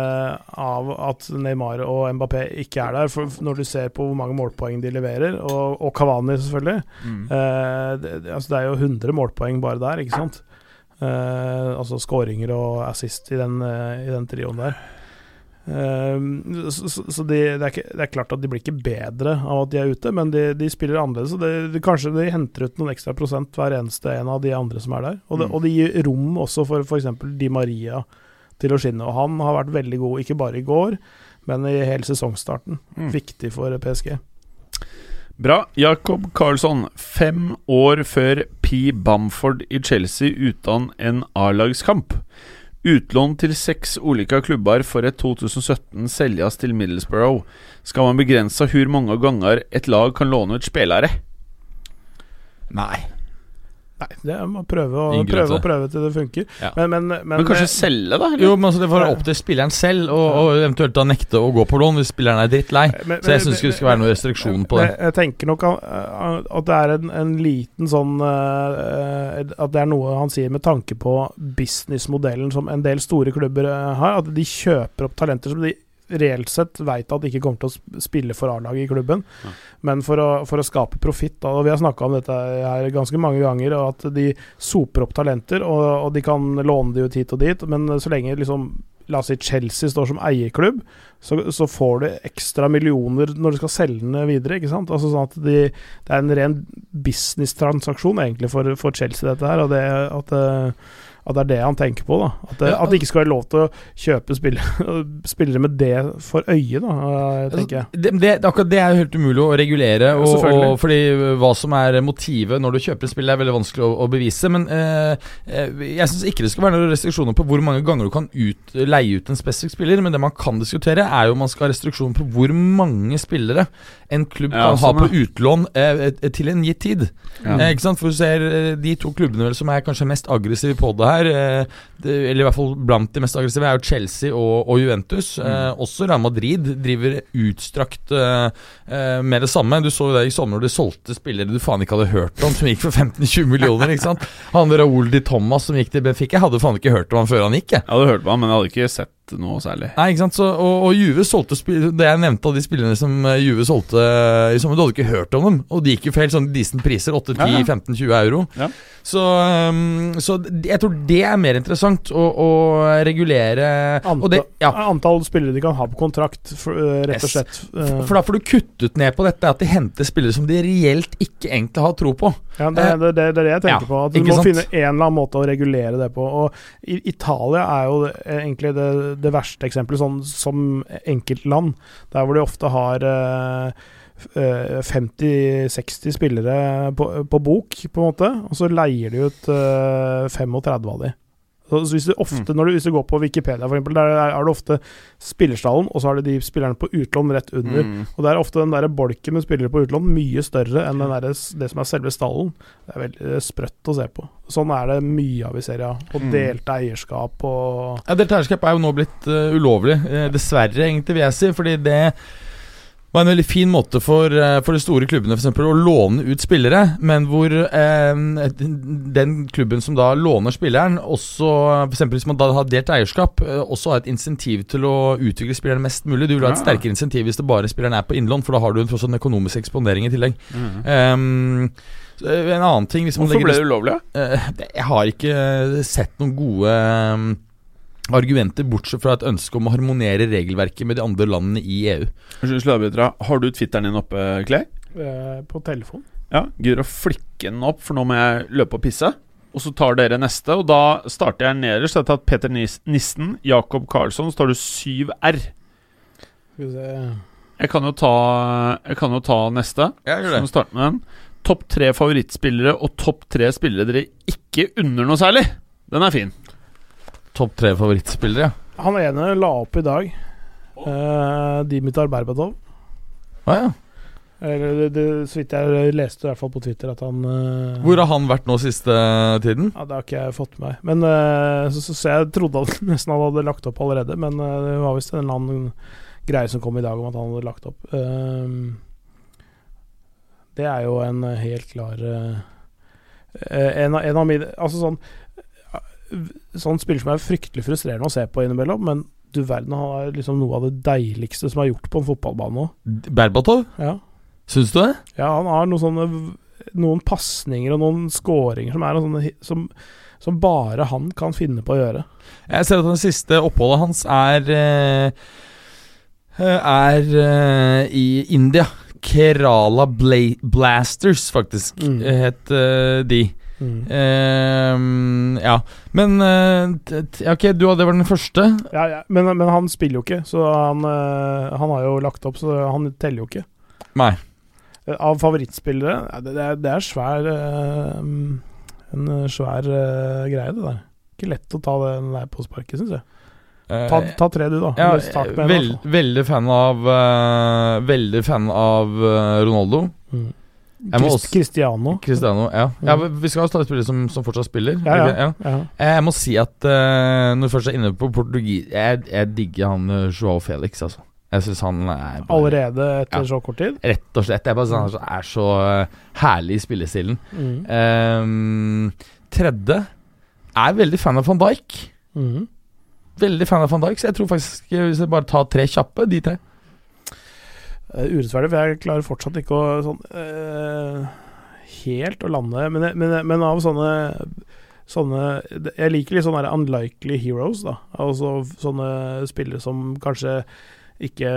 av at Neymar og Mbappé ikke er der, for når du ser på hvor mange målpoeng de leverer, og, og Cavani selvfølgelig. Eh, det, det- altså, det er jo 100 målpoeng bare der, ikke sant? Eh, altså skåringer og assist i den, eh, i den trioen der. Eh, så så, de, det, er ikke, det er klart at de blir ikke bedre av at de er ute, men de, de spiller annerledes. Og det, de, kanskje de henter ut noen ekstra prosent hver eneste en av de andre som er der. Og, det, Mm. og de gir rom også for f.eks. Di Maria til å skinne. Og han har vært veldig god, ikke bare i går, men i hele sesongstarten. Mm. Viktig for PSG. Bra. Jakob Karlsson, fem år før P. Bamford i Chelsea uten en A-lagskamp. Utlån til seks ulike klubber for et 2017 selges til Middlesbrough. Skal man begrense hvor mange ganger et lag kan låne ut spillere? Nei. Nei, det er å prøve, å, Ingen prøve og prøve til det funker. Ja. Men, men, men, Men kanskje selge, da? eller? Jo, men altså Det får være opp til spilleren selv, og, og eventuelt da nekte å gå på lån hvis spilleren er drittlei. Men- Så jeg syns ikke det skal være noen restriksjon på det. Jeg, tenker nok at, at det er en, en liten sånn eh, At det er noe han sier med tanke på businessmodellen som en del store klubber eh, har. At de kjøper opp talenter som de reelt sett veit at ikke kommer til å spille for A-laget i klubben. Ja. Men for å, for å skape profitt. Og vi har snakka om dette her ganske mange ganger, og at de soper opp talenter, og, og de kan låne de ut hit og dit, men så lenge liksom La oss si Chelsea står som eierklubb, så, så får du ekstra millioner når du skal selge den videre. ikke sant? Altså sånn at de, Det er en ren businesstransaksjon egentlig for, for Chelsea, dette her. Og det at, eh, at det er det han tenker på. da At det, Ja. at det ikke skal være lov til å kjøpe spillere, spillere med det for øye, da, eh, tenker jeg. Altså, det, det, akkurat det er jo helt umulig å regulere. Og, og fordi hva som er motivet når du kjøper et spill, er veldig vanskelig å, å bevise. Men eh, eh, jeg syns ikke det skal være noen restriksjoner på hvor mange ganger du kan ut, leie ut en spesifikk spiller. Men det man kan diskutere, er jo om man skal ha restriksjoner på hvor mange spillere en klubb Ja, kan sånn, ha på utlån eh, eh, til en gitt tid. Ja. Eh, ikke sant? For du ser eh, de to klubbene vel som er kanskje mest aggressive på det her, eh, eller i hvert fall blant de mest aggressive, er jo Chelsea og, og Juventus. Eh, også Real Madrid driver utstrakt eh, eh, med det samme. Du så jo det i sommer når de solgte spillere du faen ikke hadde hørt om, som gikk for 15-20 millioner. ikke sant? Han Raoul Di Thomas som gikk til Benfica, hadde faen ikke hørt om han før han gikk. jeg Jeg hadde hørt på han, men jeg hadde ikke sett noe særlig. Nei, ikke sant, så, og, og Juve solgte Det jeg nevnte av de spillerne som eh, Juve solgte eh, i sommer, du hadde ikke hørt om dem. Og de gikk jo for helt sånn decent priser. 8-10-15-20 euro. Ja. Så, um, så jeg tror det er mer interessant å, å regulere og det, ja, antall spillere de kan ha på kontrakt, for, eh, rett og slett. eh, For da får du kuttet ned på dette at de henter spillere som de reelt ikke egentlig har tro på. Ja, det, det, det, det er det jeg tenker Ja, på. At Du må sant? finne en eller annen måte å regulere det på. Og Italia er jo egentlig det, det verste eksempelet, sånn som enkeltland. Der hvor de ofte har eh, eh, 50-60 spillere på, på bok, på en måte. Og så leier de ut eh, 35 av de. Så hvis du ofte, når du, hvis du går på Wikipedia, for eksempel, der er det ofte spillerstallen, og så har du de spillerne på utlån rett under. Mm. Og det er ofte den der bolken med spillere på utlån mye større enn den der, det som er selve stallen. Det er veldig sprøtt å se på. Sånn er det mye av i serien. Og delte eierskap og Ja, Delte eierskap er jo nå blitt uh, ulovlig. Eh, dessverre, egentlig, vil jeg si. Fordi det var en veldig fin måte for, eh, for de store klubbene for eksempel, å låne ut spillere, men hvor eh, den- klubben som da låner spilleren, også eksempel hvis man da har delt eierskap, eh, også har et insentiv til å utvikle spilleren mest mulig. Du vil ha et sterkere insentiv hvis det bare spilleren er på innlån, for da har du en, fortsatt en økonomisk eksponering i tillegg. Mm. Um, en annen ting hvis man Hvorfor ble det ulovlig? Uh, Jeg har ikke sett noen gode eh, argumenter, bortsett fra et ønske om å harmonere regelverket med de andre landene i EU. Har du Twitteren din oppe, Clay? eh, på telefon. Ja. Gidder å flikke den opp, for nå må jeg løpe og pisse. Og så tar dere neste, og da starter jeg nederst. Jeg har tatt Peter Nissen, Jakob Karlsson, så tar du 7R. Skal vi se Jeg kan jo ta, jeg kan jo ta neste. Jeg Så må vi starte med den. Topp tre favorittspillere og topp tre spillere dere ikke unner noe særlig. Den er fin. Topp tre favorittspillere. Han ene la opp i dag. Uh, Dimitar Berbatov. Ah, ja. Eller det, det, så vidt jeg leste i hvert fall på Twitter at han uh, Hvor har han vært nå siste tiden? Ja, Det har ikke jeg fått med meg. Men uh, så, så, så jeg trodde han nesten han hadde lagt opp allerede, men uh, det var visst en eller annen greie som kom i dag om at han hadde lagt opp. Ehm, det er jo en eh, helt klar eh, eh, en, av- en av mine Altså sånn eh, Sånn spiller som er fryktelig frustrerende å se på innimellom, men du verden, han er liksom noe av det deiligste som er gjort på en fotballbane nå. Berbatov? Ja. Syns du det? Ja, han har noen sånne Noen pasninger og noen scoringer som sånne som, som bare han kan finne på å gjøre. Jeg ser at det siste oppholdet hans er eh, Er eh, i India. Kerala Bla Blasters, faktisk, Mm. het eh, de. Mm. Uh, ja. Men ja, Ok, du hadde vært den første. Ja, ja. Men, men han spiller jo ikke, så han, uh, han har jo lagt opp, så han teller jo ikke. Nei. Eh, Av favorittspillere det, det, er, det er svær En svær greie, det der. Ikke lett å ta den der på sparket, syns jeg. Ta, ta tre, du, da. ja, Eller start en, vel, i hvert fall. veldig fan av Veldig fan av Ronaldo. Mm. Også- Cristiano. Cristiano. Ja. ja. Vi skal ha stadig spillere som, som fortsatt spiller. Ja. Eh, Jeg må si at uh, når vi først er inne på portugis Jeg, jeg digger han uh, Joao Felix, altså. Jeg syns han er bare- Allerede etter så kort tid. Rett og slett. Jeg bare, synes han er så eh, herlig i spillestilen. Mm. Um, tredje er veldig fan av van Dijk. Mm. Veldig fan av van Dijk, så jeg tror faktisk eh, hvis jeg bare tar tre kjappe, de tre. Eh, urettferdig, for jeg klarer fortsatt ikke å sånn uh, Helt å lande Men, men, men av sånne Sånne Jeg liker litt sånne unlikely heroes, da. Altså sånne spillere som kanskje ikke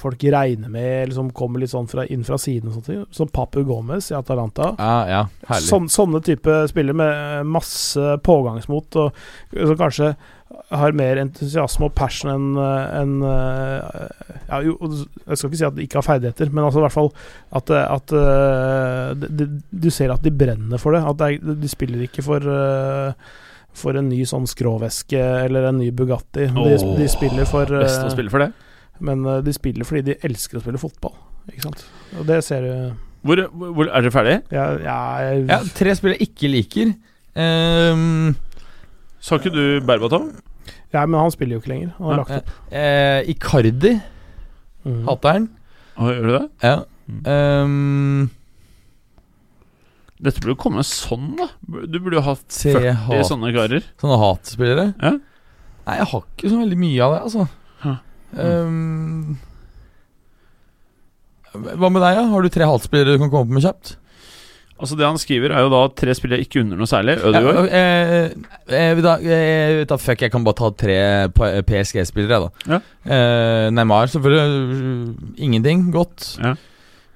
folk regner med, eller som kommer litt sånn fra, inn fra siden. og sånt, Som Papu Gomez i Atalanta. Ja, ja, herlig. Sånn, sånne type spillere med masse pågangsmot, og som kanskje har mer entusiasme og passion enn enn, eh, ja, Jeg skal ikke si at de ikke har ferdigheter, men altså i hvert fall at, at eh, de, de, du ser at de brenner for det. At er, de spiller ikke for eh, for en ny sånn skråveske eller en ny Bugatti. De, oh, de spiller for eh, Best å spille for det. Men eh, de spiller fordi de elsker å spille fotball. Ikke sant? Og det ser du Hvor, hvor Er dere ferdige? ja, ja, jeg, Ja, tre spillere jeg ikke liker. Ehm, Sa ikke du Berbatov? ja, men han spiller jo ikke lenger. Han har Ja, lagt opp. eh, Icardi Mm. hater han. Ah, gjør du det? Ja. Mm. Ehm, Dette burde jo komme sånn, da. Du burde jo hatt 40 hat- sånne karer. sånne hatspillere. Ja. Nei, jeg har ikke så veldig mye av det, altså. Mm. Um, hva med deg, da? Har du tre hatspillere du kan komme på med kjapt? Altså Det han skriver, er jo da tre spillere ikke under noe særlig. Ja, Ødegaard. eh, eh, vet du eh, da, fuck, jeg kan bare ta tre PSG-spillere, da. Ja. Eh, Neymar, selvfølgelig. Ingenting godt. Ja.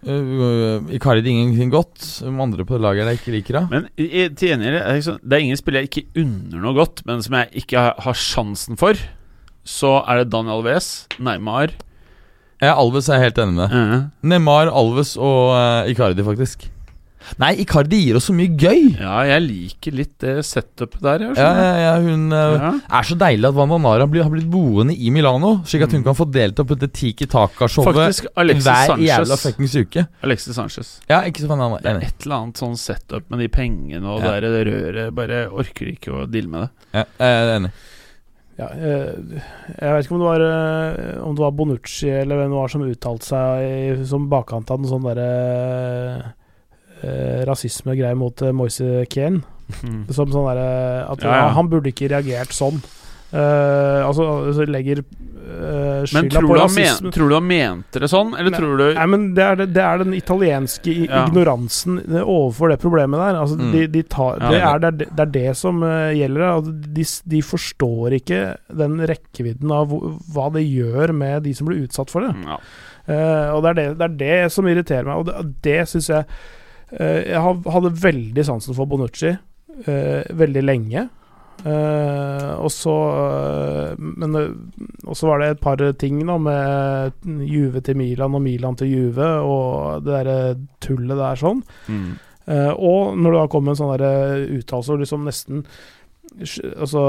Uh, Icardi ingenting godt. De andre på laget jeg ikke liker, da? Men i, til gjengjeld er det, det er ingen spillere jeg ikke unner noe godt, men som jeg ikke har, har sjansen for. Så er det Daniel Alves, Neymar Ja, Alves er jeg helt enig med. eh, Neymar, Alves og uh, Icardi, faktisk. Nei, Icardi gir oss så mye gøy! Ja, jeg liker litt det setupet der. Jeg, Ja, ja, ja, hun eh, Ja. er så deilig at blir, har blitt boende i Milano, slik at hun Mm. kan få delta på det Tiki Taka-showet Faktisk Alexis hver jævla Sanchez. fuckings uke. Alexis Sanchez. Ja, ikke så fan Det er et eller annet sånn setup med de pengene og Ja. det røret. Bare orker ikke å deale med det. Ja, jeg er enig. Ja, jeg, jeg vet ikke om det var eh, Om det var Bonucci eller hvem det var som uttalte seg i, som bakkant av den sånn derre eh, rasismegreie mot uh, Moise Kean. Som sånn derre At Ja, ja. han burde ikke reagert sånn. Eh, altså, altså legger uh, skylda på rasisme. men, tror du han mente det sånn, eller Nei, tror du Nei, men det er, det, det er den italienske Ja. ignoransen eh, overfor det problemet der. Altså, Mm. de, de tar, det, er, det, er, det- er det som uh, gjelder. Altså, de, de forstår ikke den rekkevidden av hva det gjør med de som blir utsatt for det. ja. Uh, og det er det, det er det som irriterer meg, og det, det syns jeg eh, Jeg hadde veldig sansen for Bonucci eh, veldig lenge. Eh, og så eh, Men eh, Og så var det et par ting da med Juve til Milan og Milan til Juve og det derre tullet der sånn. Mm. Eh, og når det da kom en sånn uttalelse liksom nesten Altså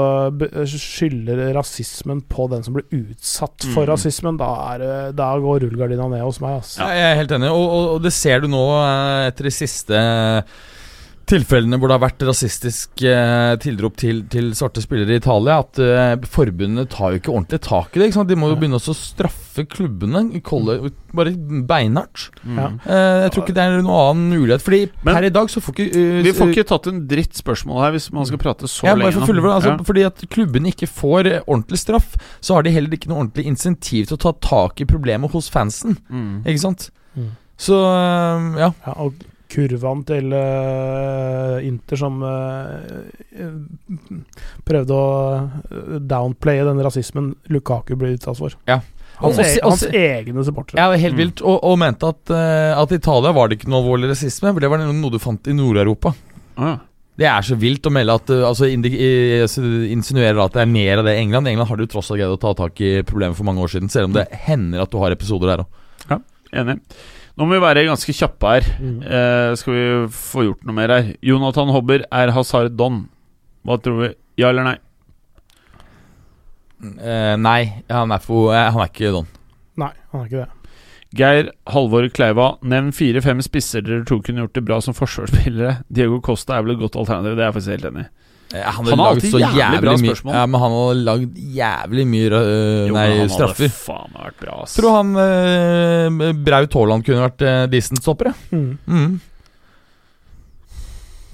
skylder rasismen på den som blir utsatt for Mm. rasismen, da, er, da går rullegardina ned hos meg. Altså. Ja, jeg er helt enig, og, og, og det ser du nå eh, etter de siste tilfellene hvor det har vært rasistisk eh, tilrop til, til svarte spillere i Italia, at eh, forbundene tar jo ikke ordentlig tak i det. Ikke sant? De må jo begynne også å straffe klubbene i bare beinhardt. Mm. Eh, jeg tror ikke det er noen annen mulighet, Fordi Men- per i dag så får ikke uh, Vi får ikke tatt en dritt spørsmål her hvis man skal prate så ja, lenge. bare for altså, Ja. Fordi at klubbene ikke får eh, ordentlig straff, så har de heller ikke noe ordentlig insentiv til å ta tak i problemet hos fansen. Mm. Ikke sant? Mm. Så eh, ja. Ja, og kurvaen til uh, Inter som uh, prøvde å eh, downplaye den rasismen Lukaku ble utsatt for. Ja. Hans, e hans egne supportere. Ja, helt Mm. vilt. Og, og mente at, at i Italia var det ikke noe alvorlig rasisme, for det var noe du fant i Nord-Europa. Ja. Det er så vilt å melde at Altså i- altså, insinuerer at det er mer av det i England. England har du tross alt greid å ta tak i problemet for mange år siden, selv om det hender at du har episoder der òg. Enig. Nå må vi være ganske kjappe her. Mm. Eh, skal vi få gjort noe mer her? Jonathan Hobber er Hazard Don. Hva tror vi? Ja eller nei? Eh, nei, han er, for, eh, han er ikke Don. Nei, han er ikke det. Geir Halvor Kleiva, nevn fire-fem spisser dere tror kunne gjort det bra som forsvarsspillere. Diego Costa er vel et godt alternativ, det er jeg faktisk helt enig i. Eh, han, Han har så jævlig bra spørsmål. Ja, men han har lagd jævlig mye uh, Jo, Nei, han han hadde faen vært bra, ass. Tror han uh, Braut Haaland kunne vært uh, decent stopper. Mm. Mm.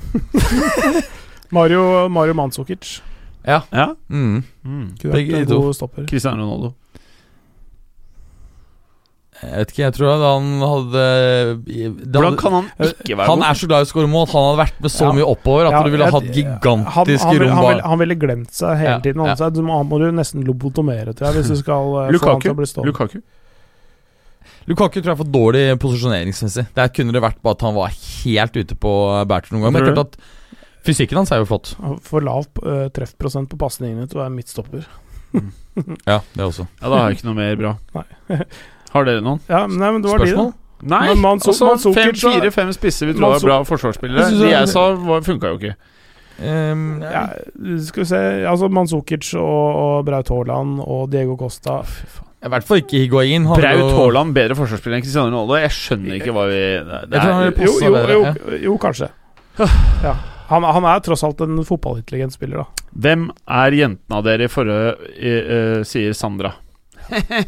Mario, Mario Mandzukic Ja. Ja? Mm. Mm. kunne Begge vært en to. god stopper. Cristiano Ronaldo. Jeg vet ikke, jeg tror at han hadde Hvordan kan han ikke være Han er så glad i å skåre mål at han hadde vært med så Ja. mye oppover at Ja, du ville jeg- hatt gigantiske han, ville, rom han, han ville glemt seg hele Ja, tiden. Han, du må, han må du nesten lobotomere, tror jeg, hvis du skal eh, få han til å bli stående. Lukaku? Lukaku tror jeg er for dårlig posisjoneringsmessig. Der kunne det vært bare at han var helt ute på bærtur noen gang. Men er klart at fysikken hans er jo flott. For lav uh, treffprosent på pasningene til å være midtstopper. Ja, det også. Ja, da har jeg ikke noe mer bra. Nei. Har dere noen? Ja, nei, men det var de, Spørsmål? da. Nei, Men Manso- altså Mandzukic fem, og- fire-fem spisser vi tror er bra forsvarsspillere. Jeg De det- jeg sa, funka jo ikke. Um, Ja, skal vi se Altså Manzukic og, og Braut Haaland og Diego Costa I hvert fall ikke Higuain. Braut Haaland bedre forsvarsspiller enn Cristiano Ronaldo? Jeg skjønner ikke hva vi det, det er, Jo, jo, jo, jo kanskje. Ja. Han, han er tross alt en fotballintelligent spiller, da. Hvem er jentene av dere i forrige eh, sier Sandra.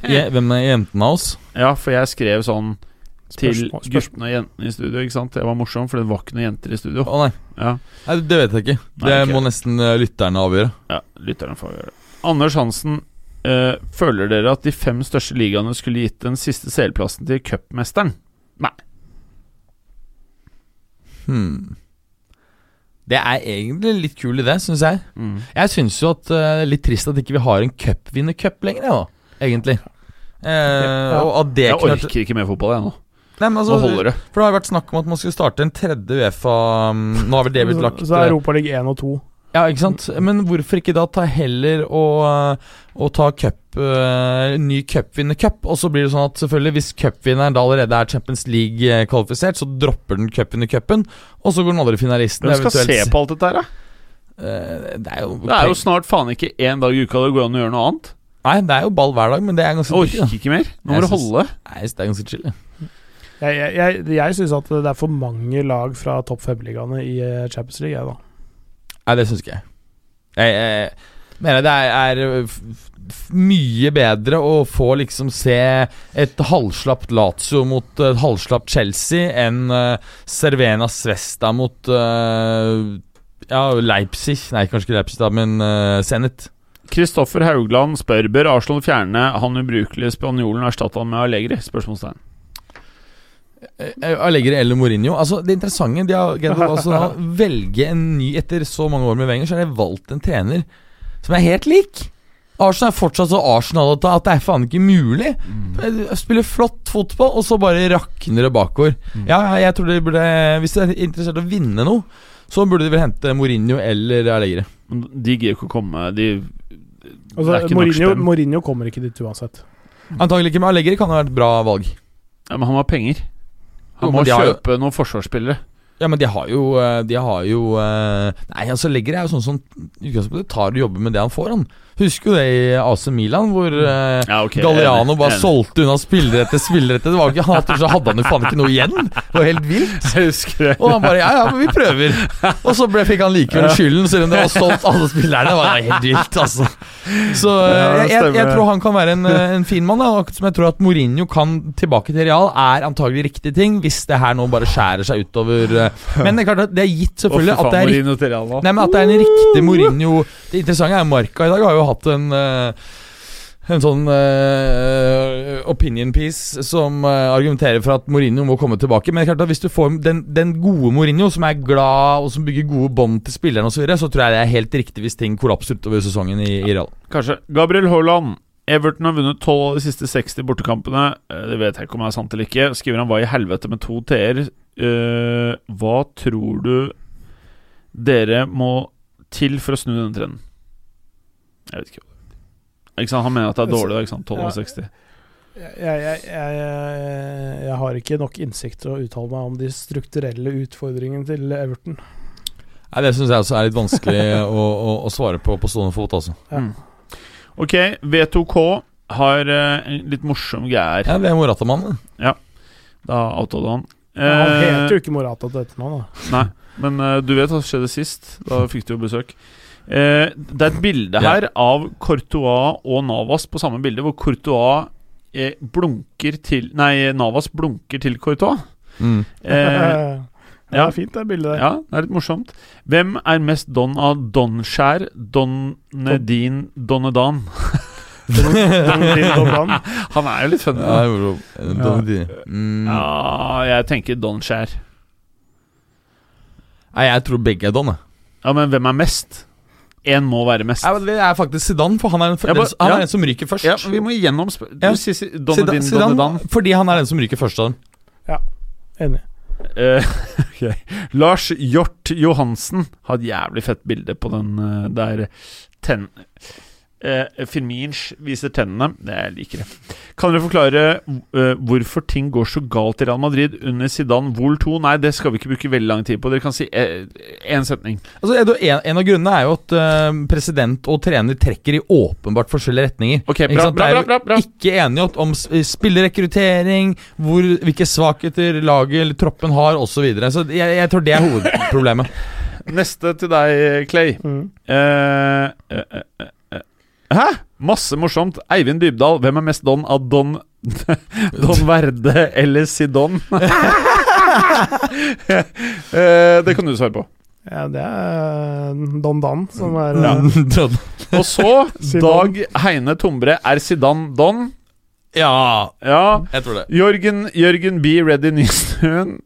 Je- Hvem er jentene av oss? Ja, for jeg skrev sånn til guttene og jentene i studio. Ikke sant? Det var morsomt, for det var ikke noen jenter i studio. Å nei. Ja, nei, det vet jeg ikke. Nei, Det må nesten eh, lytterne avgjøre. ja Lytterne får gjøre det. Anders Hansen, øh, føler dere at de fem største ligaene skulle gitt den siste CL-plassen til cupmesteren? Hmm. Det er egentlig litt kul idé, syns jeg. Mm. Jeg syns jo at eh, det er litt trist at ikke vi har en cupvinnercup lenger, ja da. Egentlig. Eh, Og at det Jeg kunne orker ikke mer fotball, jeg nå. Nei, men Nå altså, holder det. For det har vært snakk om at man skulle starte en tredje Uefa um, Nå har vel det blitt lagt så er eh, Europaligaen 1 og 2. Ja, ikke sant? Men hvorfor ikke da ta heller og, uh, og ta cup uh, ny cupvinnercup? Og så blir det sånn at selvfølgelig hvis cupvinneren da allerede er Champions League-kvalifisert, så dropper den cupvinnercupen, og så går den andre finalisten Hvem skal eventuelt- se på alt dette her, da? Eh, det er jo Det er jo snart faen ikke én dag i uka det går an å gjøre noe annet. Nei, det er jo ball hver dag, men det er ganske Orker digg, ikke mer. Nå må du holde. Nei, det er ganske chill. Jeg, jeg, jeg, jeg syns at det er for mange lag fra topp fem-ligaene i eh, Champions League, jeg, da. Nei, det syns ikke jeg. Jeg, jeg mener det er, er mye bedre å få liksom se et halvslapt Lazio mot et halvslapt Chelsea enn uh, Cervena Svesta mot uh, ja, Leipzig. Nei, kanskje ikke Leipzig, da, men uh, Zenit. Kristoffer Haugland spør Bør Arsenal fjerne han ubrukelige spanjolen og erstatte han med Allegri? Spørsmålstegn. Eh, Allegri eller Mourinho. Altså, det interessante De har greid å altså, da velge en ny Etter så mange år med Wenger, så har de valgt en trener som er helt lik. Arsenal er fortsatt så Arsenal at det er faen ikke mulig. Mm. Spiller flott fotball, og så bare rakner det bakover. Ja, jeg tror de burde Hvis de er interessert i å vinne noe, så burde de vel hente Mourinho eller Allegri. De gir ikke å komme De Altså, Mourinho. Mourinho kommer ikke dit uansett. Antagelig ikke, men Allegri kan ha vært et bra valg. ja, Men han har penger. Han Jo, må kjøpe jo- noen forsvarsspillere. Ja, men de har jo eh, De har jo eh, Nei, altså Allegri er jo sånn som i utgangspunktet tar og jobber med det han får, han. Husker jo det i AC Milan, hvor uh, Ja, okay, Galliano bare enig. solgte unna spiller etter spiller etter. Det var ikke, han, så hadde han jo faen ikke noe igjen! Det var helt vilt. Jeg husker det. Og han bare Ja, ja, men vi prøver. Og så ble, fikk han likevel skylden, selv om det var solgt alle spillerne. Det var helt vilt, altså. Så uh, jeg, jeg, jeg tror han kan være en, eh, en fin mann. akkurat som jeg tror at Mourinho kan tilbake til Real, er antagelig riktig ting, hvis det her nå bare skjærer seg utover. Men det er klart at det er gitt, selvfølgelig, at det er at det er en riktig Mourinho Det interessante er Marca i dag har jo hatt en eh, En sånn uh, opinion piece som uh, argumenterer for at Mourinho må komme tilbake. Men det er klart at hvis du får den, den gode Mourinho, som er glad og som bygger gode bånd til spillerne osv., så, videre, så tror jeg det er helt riktig hvis ting kollapser utover sesongen i, i Real. Kanskje. Gabriel Haaland. Everton har vunnet 12 av de siste 60 bortekampene. Det vet jeg ikke om er sant eller ikke. Skriver han hva i helvete med to t-er. Uh, hva tror du dere må til for å snu denne trenden? Jeg vet ikke. Ikke sant? Han mener at det er dårlig. da, Ikke sant? 12 av 60. Jeg, jeg, jeg, jeg, jeg har ikke nok innsikt til å uttale meg om de strukturelle utfordringene til Everton. Nei, Det syns jeg også er litt vanskelig å, å, å svare på på stående fot. altså Ja. Mm. Ok, V2K har uh, en litt morsom gær. Ja, Det er Morata-mannen. Da outa du han. Han Eh, heter jo ikke Morata til etternavn. da. Nei, men uh, du vet hva som skjedde sist. Da fikk du jo besøk. Eh, det er et bilde Ja. her av Courtois og Navas på samme bilde, hvor Courtois eh, blunker til Nei, Navas blunker til Courtois. Mm. Eh, det er fint, det bildet der. ja, det er litt morsomt. Hvem er mest don av Donskjær, Donnedin, Donnedan? Don Don Han er jo litt funny. Ja, ja. Mm. Ja, jeg tenker Donskjær. Nei, jeg tror begge er Don. jeg. Ja, men hvem er mest? Én må være mest. Ja, men Det er faktisk Zidane, for han er, den, Ja, bare- han er ja. den som ryker først. Ja, vi må igjennom Ja. Zidane, Zidane, fordi han er den som ryker først av dem. Enig. Uh, okay. Lars Hjort Johansen har et jævlig fett bilde på den uh, der ten... Uh, Firminch viser tennene. Det jeg liker det. Kan dere forklare uh, hvorfor ting går så galt i Real Madrid under Zidane Vol 2? Nei, det skal vi ikke bruke veldig lang tid på. Dere kan si én setning. Altså, en, en av grunnene er jo at uh, president og trener trekker i åpenbart forskjellige retninger. Ok, Ikke bra, bra, bra, er bra, bra. Ikke enige om spillerekruttering, hvilke svakheter laget eller troppen har, osv. Så, videre. så jeg, jeg tror det er hovedproblemet. Neste til deg, Clay. Mm. Uh, uh, eh, eh. Hæ? Masse morsomt. Eivind Dybdahl, hvem er mest Don av Don Don Verde eller Sidon? Eh, det kan du svare på. Ja, det er Don Dan som er Ja. Don. Og så Dag Heine Tombre. Er Sidan Don? ja, Ja. jeg tror det. Jørgen, Jørgen B. Reddy Nystuen.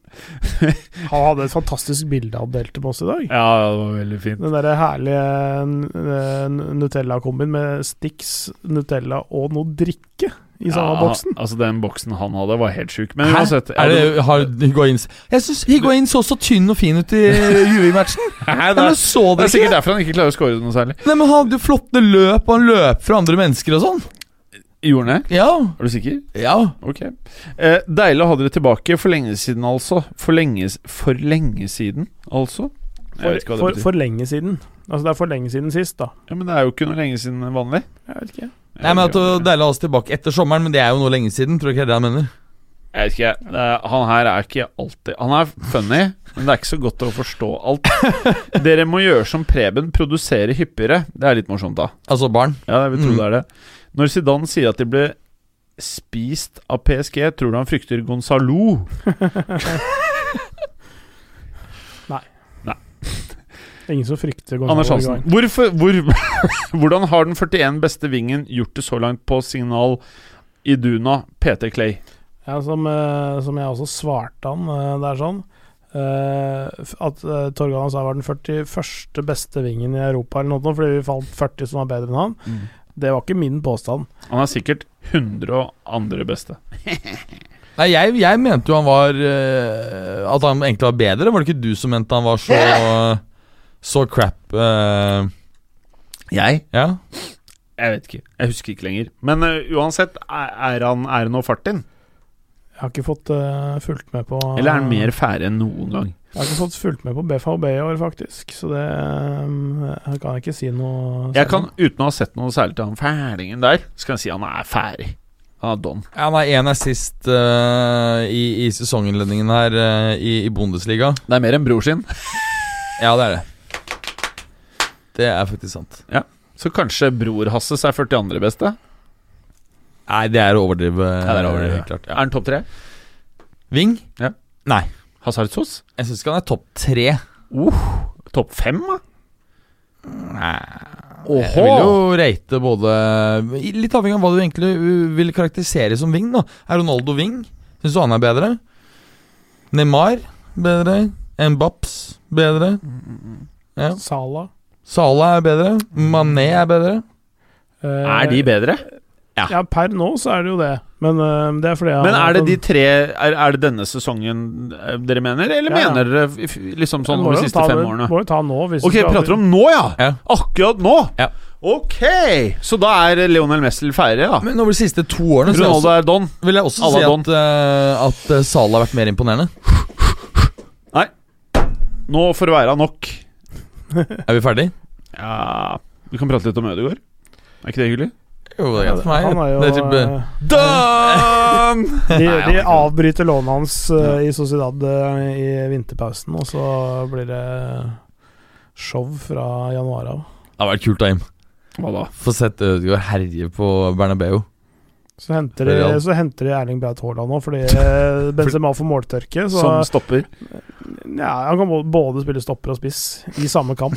Han hadde et fantastisk bilde av delte på oss i dag. Ja, det var veldig fint. Den der herlige Nutella-kombin med Stix, Nutella og noe drikke i samme Ja, boksen. Altså, den boksen han hadde, var helt sjuk. Men Hæ? uansett Er det, har Higuains Jeg syns Higuain så så tynn og fin ut i Juve-matchen. Hæ, Nei, det, er, det er sikkert derfor han ikke klarer å score noe særlig. Nei, men Han hadde flotte løp, og han løp fra andre mennesker og sånn. Gjorde han det? Ja, Er du sikker? ja Ok. Eh, deilig å ha dere tilbake. For lenge siden, altså. For lenge, for lenge siden, altså. For, for, for lenge siden. Altså Det er for lenge siden sist, da. Ja, Men det er jo ikke noe lenge siden vanlig. Jeg vet ikke. Nei, men at Deilig å ha oss tilbake etter sommeren, men det er jo noe lenge siden. Tror du ikke det er det han mener? Jeg vet ikke, det er, Han her er ikke alltid Han er funny, men det er ikke så godt å forstå alt. Dere må gjøre som Preben, produsere hyppigere. Det er litt morsomt, da. Altså barn. Ja, jeg vil tro Mm. det er det. Når Zidane sier at de ble spist av PSG, tror du han frykter Gonzalo? Nei Ingen som frykter Gonzalo Anders Hansen. Hvorfor, hvor, hvordan har den 41 beste vingen gjort det så langt på signal Iduna PT Clay? Ja, som, eh, som jeg også svarte han. der det er sånn eh, at Torgan sa var den 41. beste vingen i Europa, eller noe, fordi vi falt 40 som var bedre enn han. Det var ikke min påstand. Han er sikkert 100 og andre beste. Nei, jeg, jeg mente jo han var uh, At han egentlig var bedre. Var det ikke du som mente han var så Så crap? Uh, Jeg? ja. Jeg vet ikke. Jeg husker ikke lenger. Men eh, uansett, er, er, han, er det noe fart inn? Jeg har ikke fått uh, fulgt med på Eller er han mer fære enn noen gang? Jeg har ikke fått fulgt med på BFHB i år, faktisk. Så det um, jeg kan ikke si noe Jeg kan, uten å ha sett noe særlig til han fælingen der, så kan jeg si han er ferdig. Han er don. Ja, Han er én assist uh, i, i sesonginnledningen her uh, i, i Bundesliga. Det er mer enn bror sin. Ja, det er det. Det er faktisk sant. Så kanskje bror Hasses er 42. beste? Nei, det er å overdrive. Ja, det er overdrive. helt. Er han topp tre? Ving? Ja. Nei. Hazardsos? Jeg syns ikke han er topp tre. Topp fem, da? Nei Jeg vil jo rate både Litt avhengig av hva du egentlig uh, vil karakterisere som Ving. da Er Ronaldo Ving? Syns du han er bedre? Neymar bedre? Mbaps bedre? Ja. Sala. Sala er bedre? Mané er bedre? Uh, Er de bedre? Ja. per nå så er det jo det. Men uh, det er fordi jeg Men er det de tre Er, er det denne sesongen eh, dere mener, eller Ja, ja. mener dere liksom sånn de siste fem det- årene? Må jo ta nå, hvis Ok, skal- prater om nå, ja! Ja. Akkurat nå! Ja. Ok! Så da er Leonel Messel ferdig, da. Men over de siste to årene så også, er don. vil jeg også si don. at, uh, at Salah har vært mer imponerende. Nei. Nå får det være nok. Er vi ferdig? Ja Vi kan prate litt om Ødegaard. Er ikke det hyggelig? Jo, det er for meg. Han er jo det er type, eh, De, de avbryter lånet hans uh, i Sociedad uh, i vinterpausen, og så blir det show fra januar av. det har vært kult av. Hva da? Få sett Ødegaard herje på Bernabeu. Så henter de, så henter de Erling Braut Haaland nå, fordi eh, Benzema får måltørke. Så Som stopper. ja, han kan både- spille stopper og spiss i samme kamp.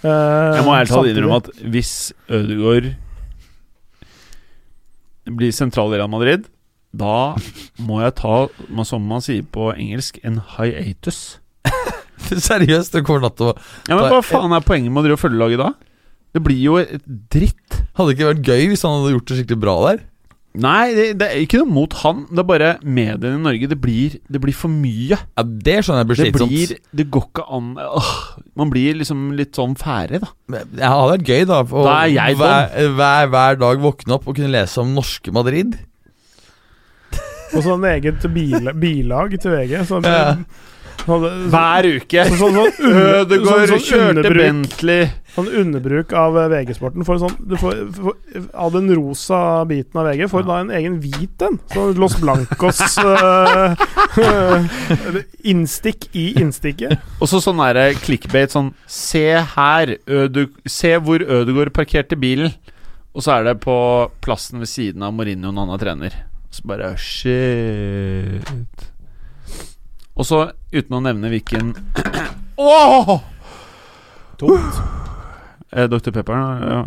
Eh, Jeg må ærlig talt innrømme at hvis Ødegaard bli sentral i Real Madrid, da må jeg ta, som man sier på engelsk, en hiatus. Seriøst, det kommer til å Ja, men Hva faen er poenget med å drive og følge laget da? Det blir jo dritt. Hadde det ikke vært gøy hvis han hadde gjort det skikkelig bra der? Nei, det, det er ikke noe mot han. Det er bare mediene i Norge. Det blir, det blir for mye. Ja, Det skjønner jeg blir Det blir Det går ikke an åh, Man blir liksom litt sånn ferdig, da. Men Det hadde vært gøy, da. å Da er jeg hver, hver, hver dag våkne opp og kunne lese om norske Madrid. Og sånn eget bil, bilag til VG. Sånn, Ja. Sånn, Hver uke. sånn, sånn, sånn, Ødegaard sånn- sånn kjørte underbruk. Bentley. Sånn underbruk av eh, VG-sporten. Sånn, du får, får, av den rosa biten av VG får du da en egen hvit en. Sånn Los Blancos uh, Innstikk i innstikket. Og så sånn derre clickbait sånn Se her, Øde, se hvor Ødegaard parkerte bilen. Og så er det på plassen ved siden av Mourinho når han er trener. Så bare Shit. Og så, uten å nevne hvilken Åh! Tungt. Eh, Dr. Pepper ja.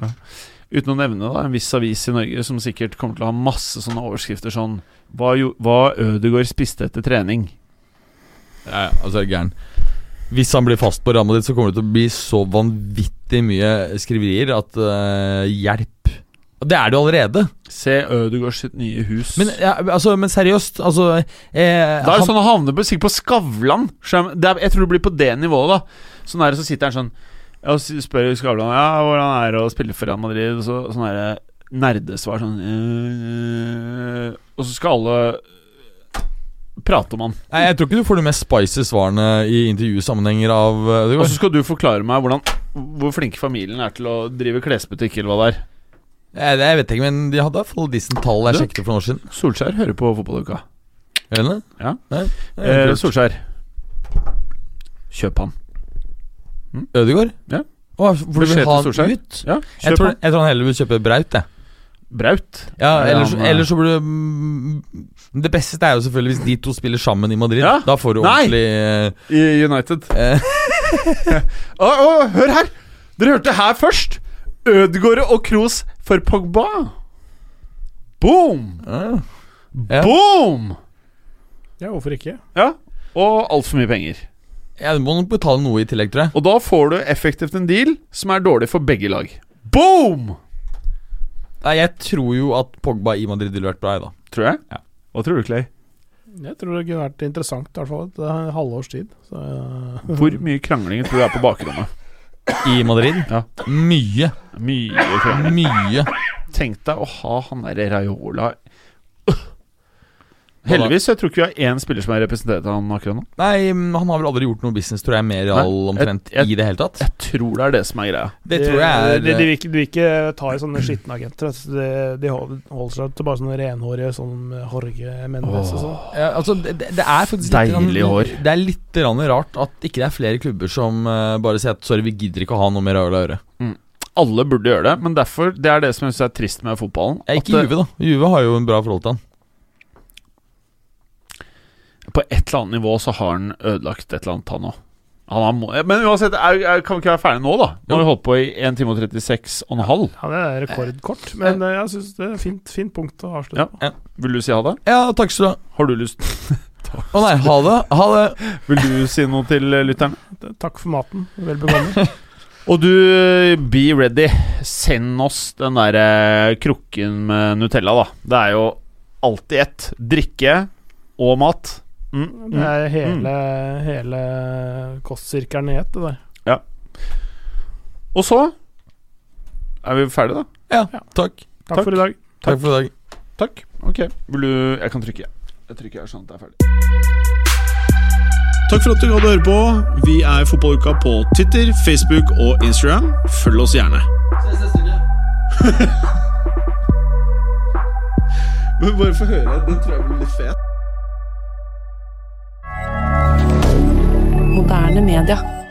Uten å nevne da, en viss avis i Norge som sikkert kommer til å ha masse sånne overskrifter sånn Hva, jo, hva Ødegaard spiste etter trening. Ja, altså er gæren. Hvis han blir fast på rammet ditt, så kommer det til å bli så vanvittig mye skriverier at uh, hjelp. Og det er det jo allerede. Se Ødegaard sitt nye hus. Men, ja, altså, men seriøst, altså eh, Da er det han- sånn å havne på, sikkert på Skavlan. Er, jeg tror det blir på det nivået, da. Sånn er det, så sitter han sånn Og spør Skavlan Ja, hvordan er det å spille for Real Madrid. Og så, sånn derre nerdesvar sånn øh, Og så skal alle prate om han. Nei, Jeg tror ikke du får de mest spicy svarene i intervjusammenhenger av eh, Og så skal du forklare meg hvordan hvor flinke familien er til å drive klesbutikk, eller hva det er. Jeg, jeg vet ikke, men de hadde i hvert fall decent tall jeg sjekket for noen år siden. Solskjær hører på Fotballuka. Gjør den det? Ja. Nei, det Eh, kult. Solskjær. Kjøp han. Ødegaard? Ja. Å, for du Beskjed vil ha til han Solskjær. ut? Ja, Jeg kjøp tror, han. jeg tror han heller vil kjøpe Braut, jeg. Braut. Ja, Er ellers, han, eh, ellers så burde mm, Det beste er jo selvfølgelig hvis de to spiller sammen i Madrid. Ja. Da får du Nei. ordentlig eh, I United. eh, Å, å, hør her! Dere hørte her først! Ødegaard og Kroos for Pogba. Boom! ja. Ja. Boom! Ja, hvorfor ikke? Ja. Og altfor mye penger. Ja, Du må nok betale noe i tillegg, tror jeg. Og da får du effektivt en deal som er dårlig for begge lag. Boom! Nei, Jeg tror jo at Pogba i Madrid ville vært bra, jeg, da. Tror jeg. Ja. Hva tror du, Clay? Jeg tror det kunne vært interessant, i hvert fall et eh, halvårs tid. Så, ja. Hvor mye krangling tror du er på bakrommet? I Madrid? Ja. Mye. Mye. Mye. Tenk deg å ha han derre Raiola Heldigvis jeg tror ikke vi har én spiller som er representert av han akkurat nå. Nei, mm, han har vel aldri gjort noe business, tror jeg, med Real Nei, omtrent jeg- jeg- i det hele tatt. Jeg tror det er det som er greia. Det tror jeg er De, de, de, vil ikke, de vil ikke ta i sånne skitne agenter. altså, De, de holder seg til bare sånne renhårige sånn Jorge Mendes og sånn. ja, altså, det, det er faktisk Deilig hår. Det er litt rart at ikke det er flere klubber som eh, bare sier at sorry, vi gidder ikke å ha noe med Real å gjøre. Alle burde gjøre det, men derfor Det er det som jeg synes er trist med fotballen. Ja, at ikke Juve, da. Juve har jo en bra forhold til han. På et eller annet nivå så har han ødelagt et eller annet, han òg. Han har må men uansett, er, er, kan vi ikke være ferdig nå, da? Nå har vi holdt på i 1 time og 36 og en halv. Ja, det er rekordkort, men eh, jeg syns det er fint, fint punkt å avslutte Ja. på. Vil du si ha det? Ja, takk skal du ha. Har du lyst Å nei, ha det. Ha det. Vil du si noe til eh, lytterne? Takk for maten. Vel bekomme. Og du, be ready. Send oss den der eh, krukken med Nutella, da. Det er jo alltid ett. Drikke og mat. Mm, Det mm. er hele, hele kostsirkelen i ett, det der. Og så er vi ferdige, da. Ja, takk. Takk, Takk. for i dag. Takk for i dag. Takk. Ok. Vil du Jeg kan trykke. Jeg trykker her sånn at det er ferdig. Takk for at du gadd å høre på. Vi er Fotballuka på Twitter, Facebook og Instagram. Følg oss gjerne. Men bare få høre. Den tror jeg blir litt fet. moderne media.